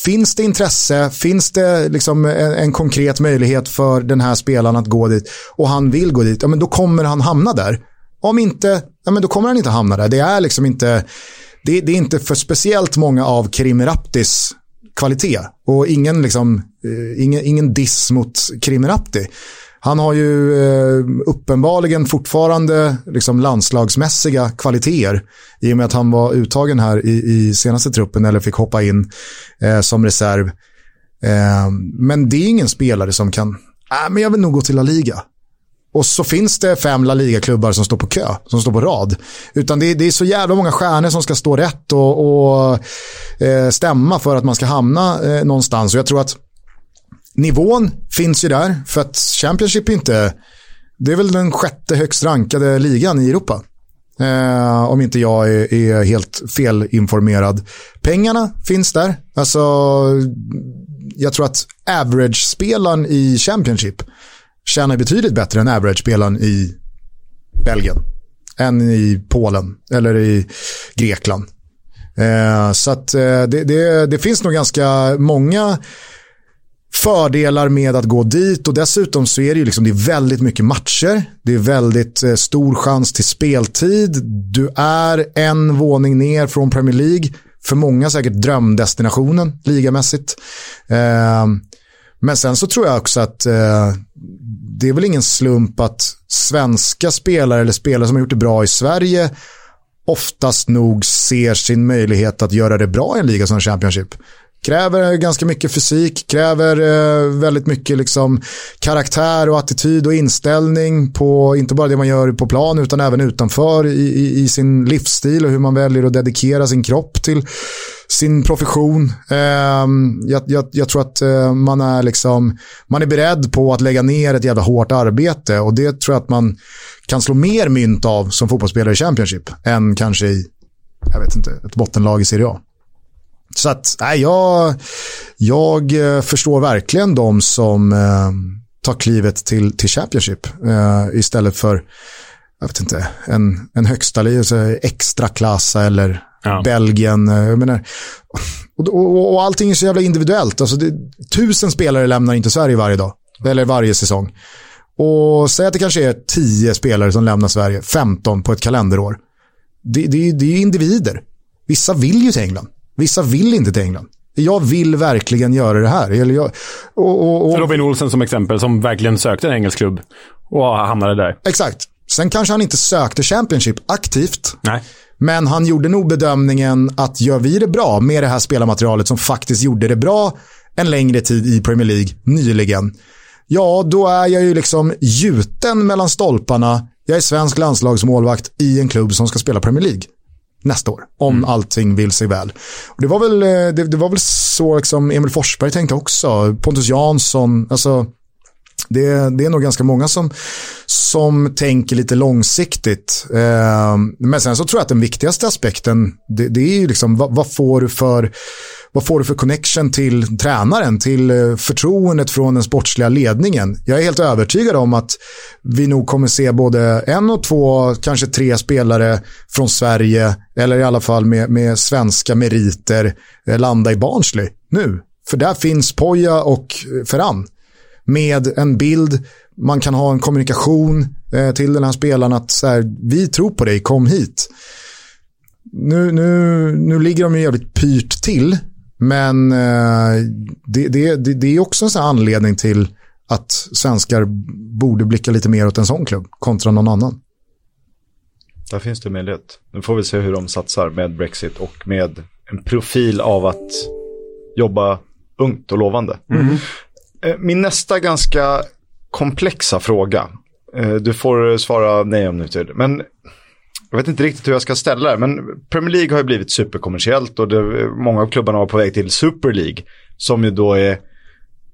finns det intresse, finns det liksom en, en, konkret möjlighet för den här spelaren att gå dit och han vill gå dit, ja, men då kommer han hamna där. Om inte, ja, men då kommer han inte hamna där. Det är liksom inte, det, det är inte för speciellt många av Krim Raptis kvalitet. Och ingen, liksom, eh, ingen, ingen diss mot Krim Rapti. Han har ju eh, uppenbarligen fortfarande liksom landslagsmässiga kvaliteter i och med att han var uttagen här i, i senaste truppen eller fick hoppa in eh, som reserv. Eh, men det är ingen spelare som kan, äh, men jag vill nog gå till La Liga. Och så finns det fem La Liga-klubbar som står på kö, som står på rad. Utan det, det är så jävla många stjärnor som ska stå rätt och, och eh, stämma för att man ska hamna eh, någonstans. Och jag tror att nivån finns ju där, för att Championship inte, det är väl den sjätte högst rankade ligan i Europa. Eh, om inte jag är, är helt felinformerad. Pengarna finns där. Alltså, jag tror att average-spelaren i Championship tjänar betydligt bättre än average-spelaren i Belgien. Än i Polen eller i Grekland. Eh, så att eh, det, det, det, finns nog ganska många fördelar med att gå dit och dessutom så är det ju liksom, det är väldigt mycket matcher. Det är väldigt eh, stor chans till speltid. Du är en våning ner från Premier League. För många säkert drömdestinationen ligamässigt. Eh, men sen så tror jag också att eh, det är väl ingen slump att svenska spelare eller spelare som har gjort det bra i Sverige oftast nog ser sin möjlighet att göra det bra i en liga som Championship. Kräver ganska mycket fysik, kräver eh, väldigt mycket liksom karaktär och attityd och inställning på inte bara det man gör på plan utan även utanför i, i, i sin livsstil och hur man väljer att dedikera sin kropp till sin profession. Eh, jag, jag, jag, tror att eh, man är liksom, man är beredd på att lägga ner ett jävla hårt arbete och det tror jag att man kan slå mer mynt av som fotbollsspelare i Championship än kanske i, jag vet inte, ett bottenlag i Serie A. Så att, nej, jag, jag eh, förstår verkligen de som eh, tar klivet till, till Championship eh, istället för, jag vet inte, en, en högsta alltså extra klassa eller ja. Belgien. Eh, jag menar, och, och, och allting är så jävla individuellt. Alltså det, tusen spelare lämnar inte Sverige varje dag, eller varje säsong. Och säg att det kanske är tio spelare som lämnar Sverige, 15 på ett kalenderår. Det, det, det är individer. Vissa vill ju till England. Vissa vill inte till England. Jag vill verkligen göra det här. Eller jag, och, och, och... Robin Olsen som exempel, som verkligen sökte en engelsk klubb och hamnade där. Exakt. Sen kanske han inte sökte Championship aktivt. Nej. Men han gjorde nog bedömningen att gör vi det bra med det här spelarmaterialet som faktiskt gjorde det bra en längre tid i Premier League nyligen. Ja, då är jag ju liksom gjuten mellan stolparna. Jag är svensk landslagsmålvakt i en klubb som ska spela Premier League nästa år. Om mm. allting vill sig väl. Och det, var väl, eh, det, det, var väl så liksom Emil Forsberg tänkte också. Pontus Jansson. Alltså, det, det är nog ganska många som, som tänker lite långsiktigt. Eh, men sen så tror jag att den viktigaste aspekten, det, det är ju liksom vad, vad, får du för vad får du för connection till tränaren, till eh, förtroendet från den sportsliga ledningen? Jag är helt övertygad om att vi nog kommer se både en och två, kanske tre spelare från Sverige, eller i alla fall med, med svenska meriter, eh, landa i Barnsley nu. För där finns Poja och eh, Ferran med en bild, man kan ha en kommunikation till den här spelaren att så här, vi tror på dig, kom hit. Nu, nu, nu ligger de ju jävligt pyrt till, men eh, det, det, det, det, är också en sån anledning till att svenskar borde blicka lite mer åt en sån klubb kontra någon annan. Där finns det möjlighet. Nu får vi se hur de satsar med Brexit och med en profil av att jobba ungt och lovande. Mm. Eh, min nästa ganska komplexa fråga. Eh, du får svara nej om du vill. Men jag vet inte riktigt hur jag ska ställa det. Men Premier League har ju blivit superkommersiellt och det, många av klubbarna var på väg till Super League. Som ju då är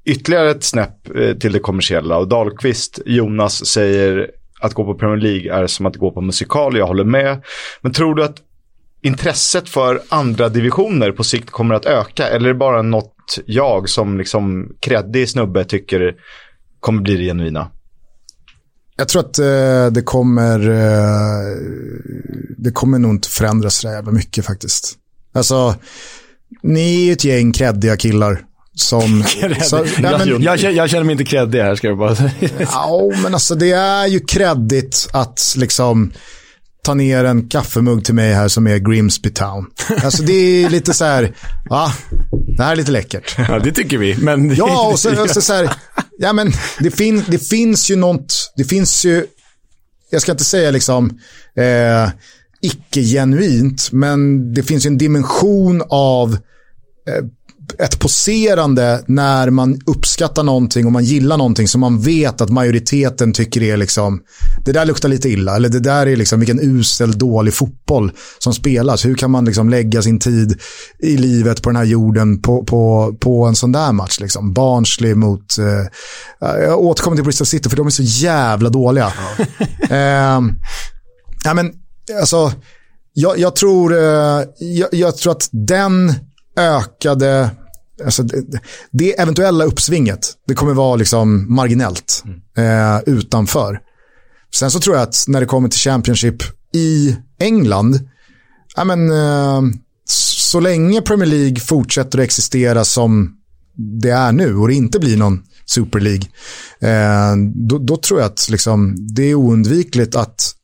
ytterligare ett snäpp eh, till det kommersiella. Och Dahlqvist, Jonas, säger att gå på Premier League är som att gå på musikal. Jag håller med. Men tror du att intresset för andra divisioner på sikt kommer att öka? Eller är det bara något jag som liksom kreddig snubbe tycker kommer bli det genuina? Jag tror att eh, det kommer eh, det kommer nog inte förändras så jävla mycket faktiskt. Alltså, ni är ju ett gäng kreddiga killar som... [laughs] så, nej, men, jag, jag, känner mig inte kreddig här ska jag bara säga. ja, men alltså det är ju kreddigt att liksom ta ner en kaffemugg till mig här som är Grimsby Town. Alltså det är lite så här, ja, det här är lite läckert. Ja, det tycker vi. Men ja, och så, och så, så här, ja men det, fin, det finns ju något, det finns ju, jag ska inte säga liksom, eh, icke-genuint, men det finns ju en dimension av eh, ett poserande när man uppskattar någonting och man gillar någonting som man vet att majoriteten tycker är liksom, det där luktar lite illa, eller det där är liksom vilken usel, dålig fotboll som spelas. Hur kan man liksom lägga sin tid i livet på den här jorden på, på, på en sån där match? Liksom? Barnsley mot, eh, jag återkommer till Bristol City för de är så jävla dåliga. [laughs] Eh, ja, men alltså, jag, jag tror, eh, jag, jag, tror att den ökade, alltså det, det, eventuella uppsvinget, det kommer vara liksom marginellt mm. eh, utanför. Sen så tror jag att när det kommer till Championship i England, ja men, eh, så länge Premier League fortsätter att existera som det är nu och det inte blir någon Super League, eh, då, då, tror jag att liksom, det är oundvikligt att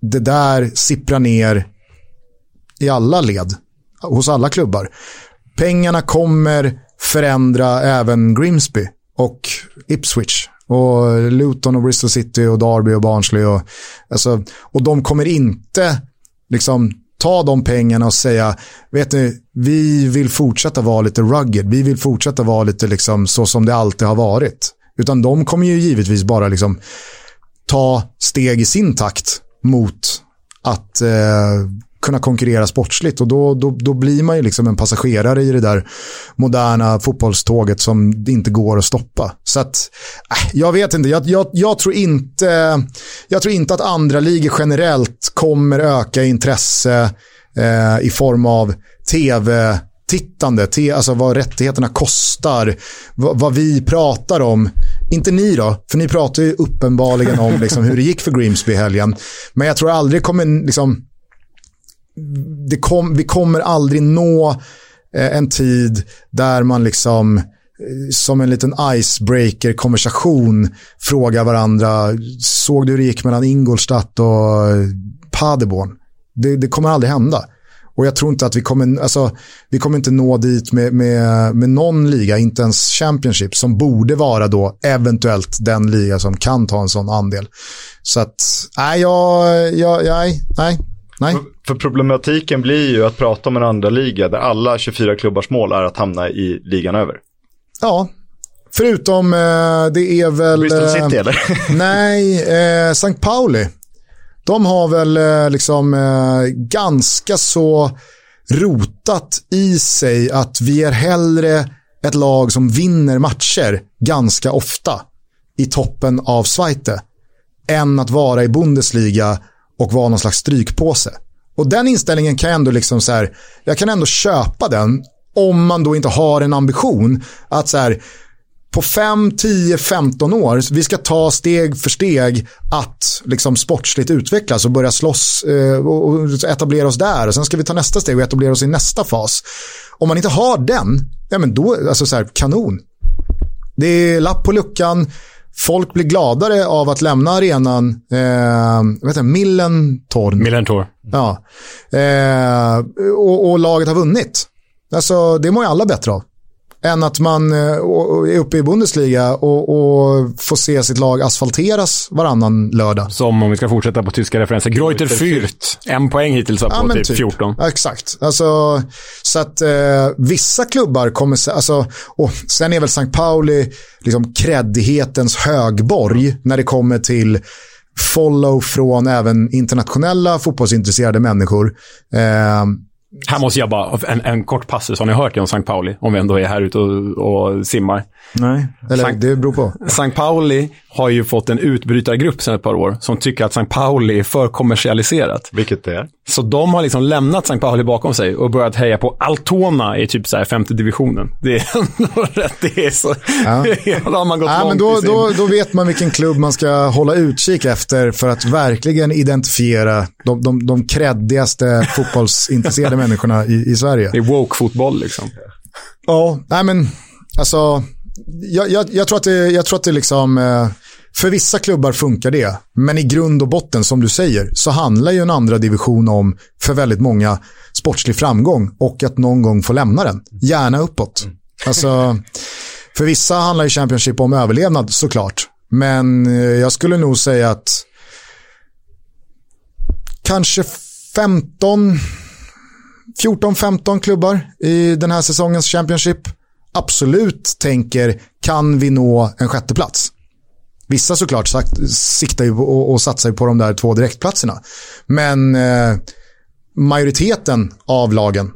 det där sipprar ner i alla led, hos alla klubbar. Pengarna kommer förändra även Grimsby och Ipswich. Och Luton och Bristol City och Derby och Barnsley. Och, alltså, och de kommer inte liksom ta de pengarna och säga, vet ni, vi vill fortsätta vara lite rugged, vi vill fortsätta vara lite liksom så som det alltid har varit. Utan de kommer ju givetvis bara liksom ta steg i sin takt mot att eh, kunna konkurrera sportsligt och då, då, då blir man ju liksom en passagerare i det där moderna fotbollståget som det inte går att stoppa. Så att, äh, jag vet inte, jag, jag, jag, tror inte, jag tror inte att andra ligor generellt kommer öka intresse eh, i form av tv tittande, te, alltså vad rättigheterna kostar, vad, vad, vi pratar om. Inte ni då, för ni pratar ju uppenbarligen om liksom, hur det gick för Grimsby i helgen. Men jag tror aldrig kommer, liksom, kom, vi kommer aldrig nå eh, en tid där man liksom eh, som en liten icebreaker-konversation frågar varandra, såg du hur det gick mellan Ingolstadt och eh, Paderborn? Det, det kommer aldrig hända. Och jag tror inte att vi kommer, alltså, vi kommer inte nå dit med, med, med någon liga, inte ens Championship, som borde vara då eventuellt den liga som kan ta en sån andel. Så att, nej, jag, jag, nej, nej, nej. För, problematiken blir ju att prata om en andra liga där alla 24 klubbars mål är att hamna i ligan över. Ja, förutom eh, det är väl... Bristol City eh, eller? [laughs] nej, eh, St. Pauli. De har väl eh, liksom ganska så rotat i sig att vi är hellre ett lag som vinner matcher ganska ofta i toppen av Zweite än att vara i Bundesliga och vara någon slags strykpåse. Och den inställningen kan jag ändå liksom så här, jag kan ändå köpa den om man då inte har en ambition att så här, på 5, 10, 15 år, vi ska ta steg för steg att liksom sportsligt utvecklas och börja slåss eh, och etablera oss där. Och sen ska vi ta nästa steg och etablera oss i nästa fas. Om man inte har den, ja men då, alltså så här, kanon. Det är lapp på luckan, folk blir gladare av att lämna arenan, eh, vet jag, Millentorn. Millentor. Ja. Eh, och, och laget har vunnit. Alltså, det mår ju alla bättre av än att man eh, är uppe i Bundesliga och, och får se sitt lag asfalteras varannan lördag. Som om vi ska fortsätta på tyska referenser. Greuter Fürth. En poäng hittills på ja, typ, typ 14. Ja, exakt. Alltså, så att eh, vissa klubbar kommer... Alltså, och sen är väl St. Pauli liksom kreddighetens högborg när det kommer till follow från även internationella fotbollsintresserade människor. Eh, här måste jag bara, en, en kort passus. Har ni hört det om St. Pauli? Om vi ändå är här ute och, och simmar. Nej, eller Sankt, det beror på. St. Pauli har ju fått en utbrytargrupp sedan ett par år som tycker att St. Pauli är för kommersialiserat. Vilket det är. Så de har liksom lämnat St. Pauli bakom sig och börjat heja på Altona i typ så här femte divisionen. Det är [laughs] ändå rätt, det är så. Ja. [laughs] då har man gått ja, men då, då, då vet man vilken klubb man ska hålla utkik efter för att verkligen identifiera de, de, de kreddigaste fotbollsintresserade [laughs] människorna i, i Sverige. Det är woke-fotboll liksom. Ja, nej men alltså, jag, jag, jag, tror att det, jag tror att det liksom, eh, för vissa klubbar funkar det, men i grund och botten, som du säger, så handlar ju en andra division om, för väldigt många, sportslig framgång och att någon gång få lämna den. Gärna uppåt. Alltså, för vissa handlar ju Championship om överlevnad såklart, men eh, jag skulle nog säga att kanske 15 14-15 klubbar i den här säsongens Championship absolut tänker kan vi nå en sjätteplats. Vissa såklart sagt, siktar ju och, och satsar på de där två direktplatserna. Men eh, majoriteten av lagen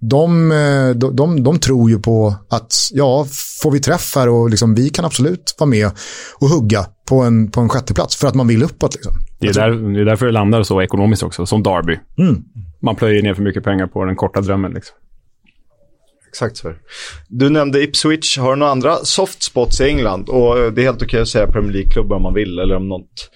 de, de, de, de, tror ju på att ja, får vi träff här och liksom, vi kan absolut vara med och hugga på en, på en sjätteplats för att man vill uppåt. Liksom. Det, är där, det är därför det landar så ekonomiskt också, som Derby. Mm. Man plöjer ner för mycket pengar på den korta drömmen. Liksom. Exakt så. Du nämnde Ipswich. Har du några andra soft spots i England? Och eh, det är helt okej att säga Premier League-klubbar om man vill, eller om något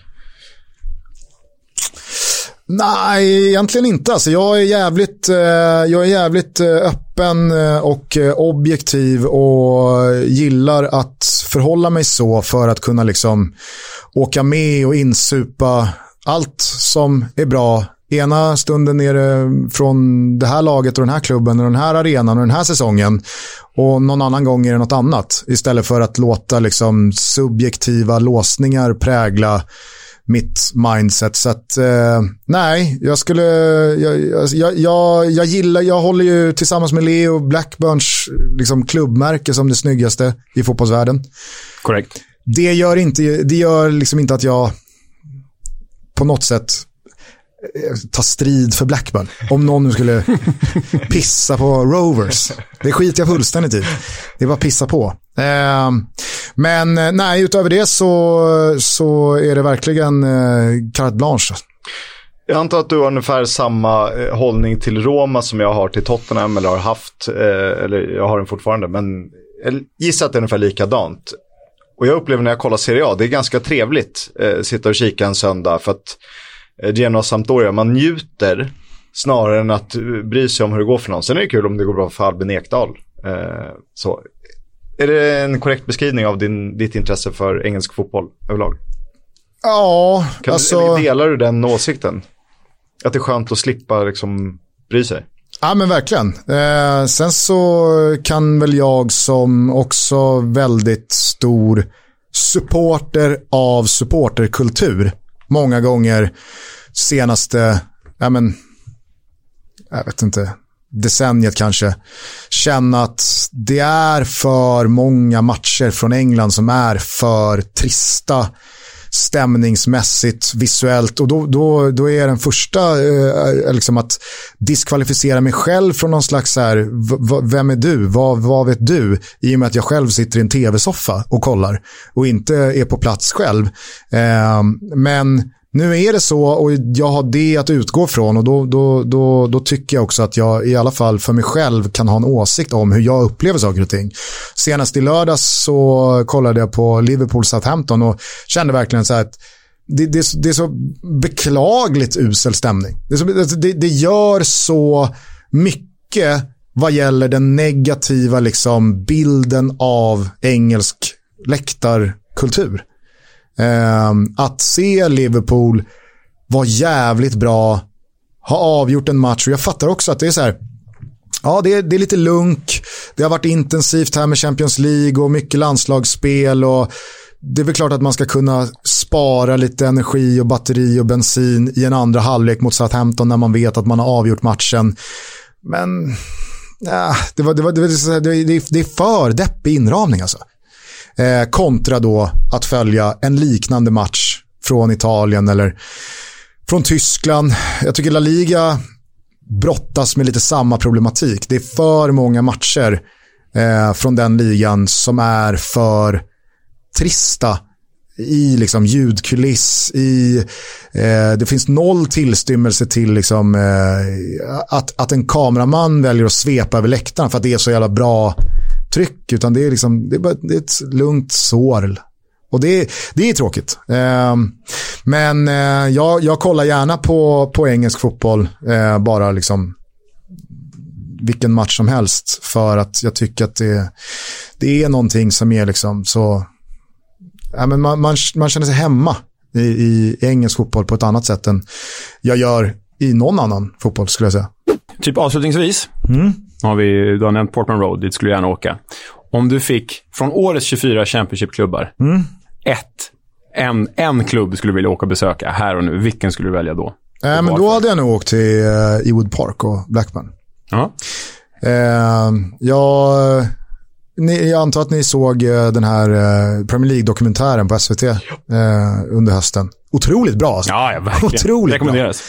Nej, egentligen inte. Alltså, jag är jävligt, eh, jag är jävligt eh, öppen eh, och objektiv och gillar att förhålla mig så för att kunna liksom åka med och insupa allt som är bra. Ena stunden är det från det här laget och den här klubben och den här arenan och den här säsongen. Och någon annan gång är det något annat. Istället för att låta liksom subjektiva låsningar prägla mitt mindset. Så att, eh, nej, jag skulle, jag, jag, jag, jag, gillar, jag håller ju tillsammans med Leo Blackburns liksom, klubbmärke som det snyggaste i fotbollsvärlden. Korrekt. Det gör inte, det gör liksom inte att jag på något sätt ta strid för Blackburn. Om någon nu skulle pissa på Rovers. Det skiter jag fullständigt i. Det är bara pissa på. Ehm, men eh, nej, utöver det så, så är det verkligen eh, carte blanche. Jag antar att du har ungefär samma eh, hållning till Roma som jag har till Tottenham eller har haft, eller jag har den fortfarande, men jag gissar att det är ungefär likadant. Och jag upplever när jag kollar Serie A, det är ganska trevligt att sitta och kika en söndag för att Genoa Sampdoria. Man njuter snarare än att bry sig om hur det går för någon. Sen är det kul om det går bra för Albin Ekdal. Eh, så. Är det en korrekt beskrivning av din, ditt intresse för engelsk fotboll överlag? Ja, kan alltså... Du, delar du den åsikten? Att det är skönt att slippa liksom bry sig? Ja men verkligen. Eh, sen så kan väl jag som också väldigt stor supporter av supporterkultur många gånger senaste, ja men, jag vet inte, decenniet kanske, känna att det är för många matcher från England som är för trista stämningsmässigt, visuellt. Och då, då, då är den första eh, eh, liksom att diskvalificera mig själv från någon slags så här, vem är du, vad, vad vet du, i och med att jag själv sitter i en tv-soffa och kollar och inte är på plats själv. Eh, men nu är det så och jag har det att utgå från och då, då, då, då tycker jag också att jag i alla fall för mig själv kan ha en åsikt om hur jag upplever saker och ting. Senast i lördags så kollade jag på Liverpool Southampton och kände verkligen så här att det, det, det är så beklagligt usel stämning. Det, så, alltså, det, det gör så mycket vad gäller den negativa liksom, bilden av engelsk läktarkultur. Ehm, att se Liverpool vara jävligt bra, ha avgjort en match och jag fattar också att det är så här, ja det är, det är lite lunk, det har varit intensivt här med Champions League och mycket landslagsspel och det är väl klart att man ska kunna spara lite energi och batteri och bensin i en andra halvlek mot Southampton när man vet att man har avgjort matchen. Men ja, det, var, det, var, det, var, det, det är för deppig inramning alltså. Eh, kontra då att följa en liknande match från Italien eller från Tyskland. Jag tycker La Liga brottas med lite samma problematik. Det är för många matcher eh, från den ligan som är för trista i liksom ljudkuliss, i, eh, det finns noll tillstymmelse till liksom, eh, att, att en kameraman väljer att svepa över läktaren för att det är så jävla bra tryck, utan det är, liksom, det är, bara, det är ett lugnt sår. Och det, det är tråkigt. Eh, men eh, jag, jag kollar gärna på, på engelsk fotboll, eh, bara liksom vilken match som helst. För att jag tycker att det, det är någonting som är liksom så... Ja, men man, man, man känner sig hemma i, i engelsk fotboll på ett annat sätt än jag gör i någon annan fotboll skulle jag säga. Typ avslutningsvis. Mm har vi, du har nämnt Portman Road, dit skulle du gärna åka. Om du fick, från årets 24 Championship-klubbar, mm. ett, en, en klubb skulle du vilja åka och besöka här och nu, vilken skulle du välja då? Äh, men då hade jag nog åkt till uh, Ewood Park och Blackburn. Ja. Uh, jag, ni, jag antar att ni såg uh, den här Premier League-dokumentären på SVT uh, under hösten. Otroligt bra. Alltså. Ja, ja, verkligen. Otroligt Rekommenderas.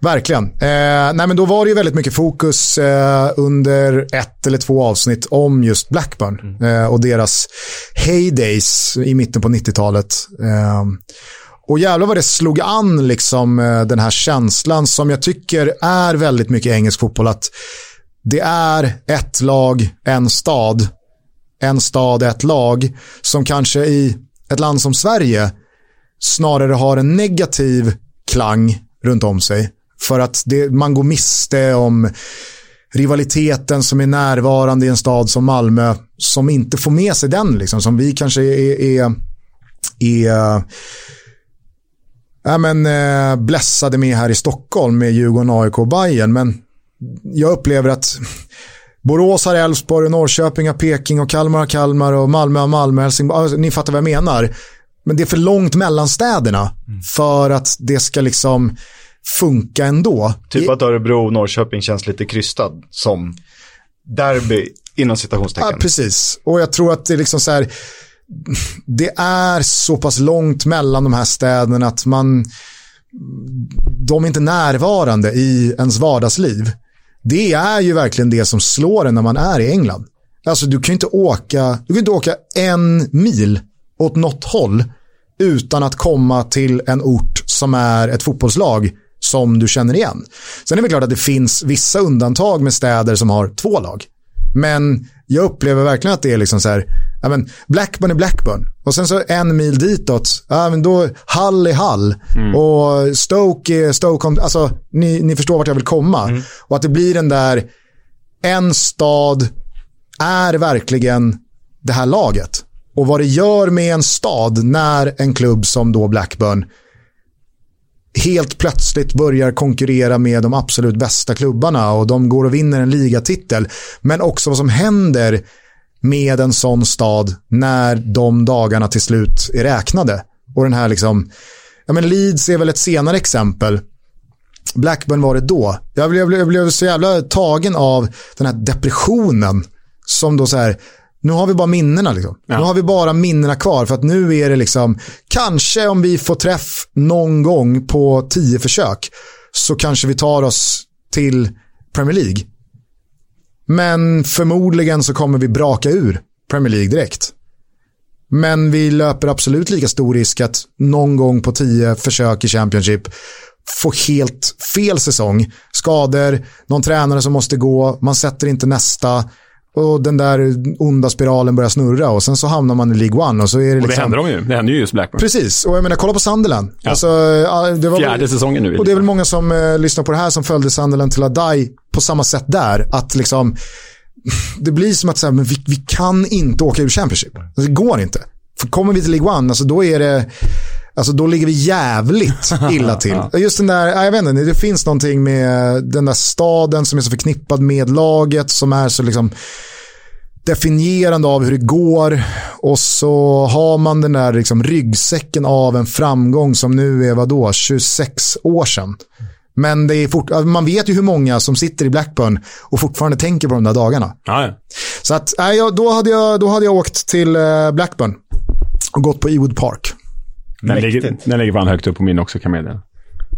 Bra. Verkligen. Eh, nej, men då var det ju väldigt mycket fokus eh, under ett eller två avsnitt om just Blackburn mm. eh, och deras heydays i mitten på 90-talet. Eh, och jävlar vad det slog an liksom eh, den här känslan som jag tycker är väldigt mycket engelsk fotboll. Att det är ett lag, en stad. En stad, ett lag. Som kanske i ett land som Sverige snarare har en negativ klang runt om sig. För att det, man går miste om rivaliteten som är närvarande i en stad som Malmö som inte får med sig den. Liksom, som vi kanske är, är, är ja, men, eh, äh, blässade med här i Stockholm med Djurgården, AIK och Bayern. Men jag upplever att Borås har Elfsborg, Norrköping har Peking och Kalmar har Kalmar och Malmö har Malmö. Helsingborg. Alltså, ni fattar vad jag menar. Men det är för långt mellan städerna mm. för att det ska liksom funka ändå. Typ att Örebro och Norrköping känns lite krystad som derby inom citationstecken. Ja, precis. Och jag tror att det är liksom så här, det är så pass långt mellan de här städerna att man, de är inte närvarande i ens vardagsliv. Det är ju verkligen det som slår en när man är i England. Alltså du kan inte åka, du kan inte åka en mil åt något håll utan att komma till en ort som är ett fotbollslag som du känner igen. Sen är det klart att det finns vissa undantag med städer som har två lag. Men jag upplever verkligen att det är liksom så här, ja men Blackburn är Blackburn. Och sen så en mil ditåt, ja men då Hull är Hull. Mm. Och Stoke är Stoke, alltså ni, ni förstår vart jag vill komma. Mm. Och att det blir den där, en stad är verkligen det här laget. Och vad det gör med en stad när en klubb som då Blackburn helt plötsligt börjar konkurrera med de absolut bästa klubbarna och de går och vinner en ligatitel. Men också vad som händer med en sån stad när de dagarna till slut är räknade. Och den här liksom, ja men Leeds är väl ett senare exempel. Blackburn var det då. Jag blev, jag blev, jag blev så jävla tagen av den här depressionen som då så här, nu har vi bara minnena. Liksom. Ja. Nu har vi bara minnena kvar för att nu är det liksom, kanske om vi får träff någon gång på tio försök så kanske vi tar oss till Premier League. Men förmodligen så kommer vi braka ur Premier League direkt. Men vi löper absolut lika stor risk att någon gång på tio försök i Championship få helt fel säsong. Skador, någon tränare som måste gå, man sätter inte nästa och den där onda spiralen börjar snurra och sen så hamnar man i League One. Och, så är det, liksom... och det händer de ju. Det händer ju just Blackburn. Precis, och jag menar kolla på Sunderland. Ja. Alltså, det var Fjärde säsongen nu. Och det är väl många som eh, lyssnar på det här som följde Sunderland till Adai på samma sätt där. Att liksom, [laughs] det blir som att här, men vi, vi kan inte åka ur Championship. Alltså, det går inte. För kommer vi till League One, alltså då är det Alltså då ligger vi jävligt [laughs] illa till. Just den där, jag vet inte, det finns någonting med den där staden som är så förknippad med laget som är så liksom definierande av hur det går och så har man den där liksom ryggsäcken av en framgång som nu är vadå, 26 år sedan. Men det är fort, man vet ju hur många som sitter i Blackburn och fortfarande tänker på de där dagarna. Ja, Så att, då, hade jag, då hade jag åkt till eh, Blackburn och gått på Ewood Park. Den ligger, den ligger fan högt upp på min också kan jag meddela.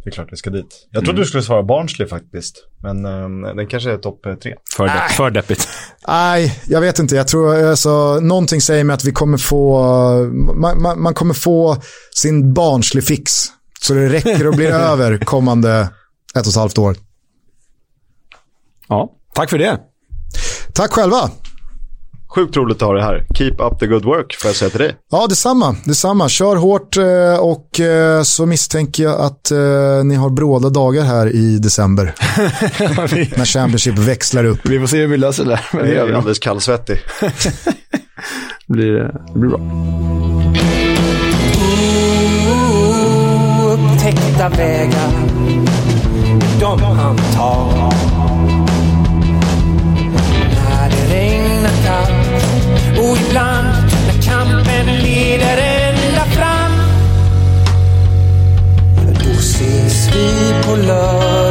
Det är klart vi ska dit. Jag trodde mm. du skulle svara Barnsley faktiskt. Men um, den kanske är topp eh, tre. För, de äh. för deppigt. Nej, jag vet inte. Jag tror alltså, någonting säger mig att vi kommer få, man, man, man kommer få sin Barnsley-fix. Så det räcker och blir [laughs] över kommande ett och ett halvt år. Ja, tack för det. Tack själva. Sjukt roligt att ha det här. Keep up the good work, får jag säga till dig. Ja, detsamma. detsamma. Kör hårt eh, och eh, så misstänker jag att eh, ni har bråda dagar här i december. [laughs] När Championship växlar upp. Vi får se hur vi löser det. Men det är alldeles kallsvettig. [laughs] det, blir, det blir bra. Upptäckta vägar, de han tar people love.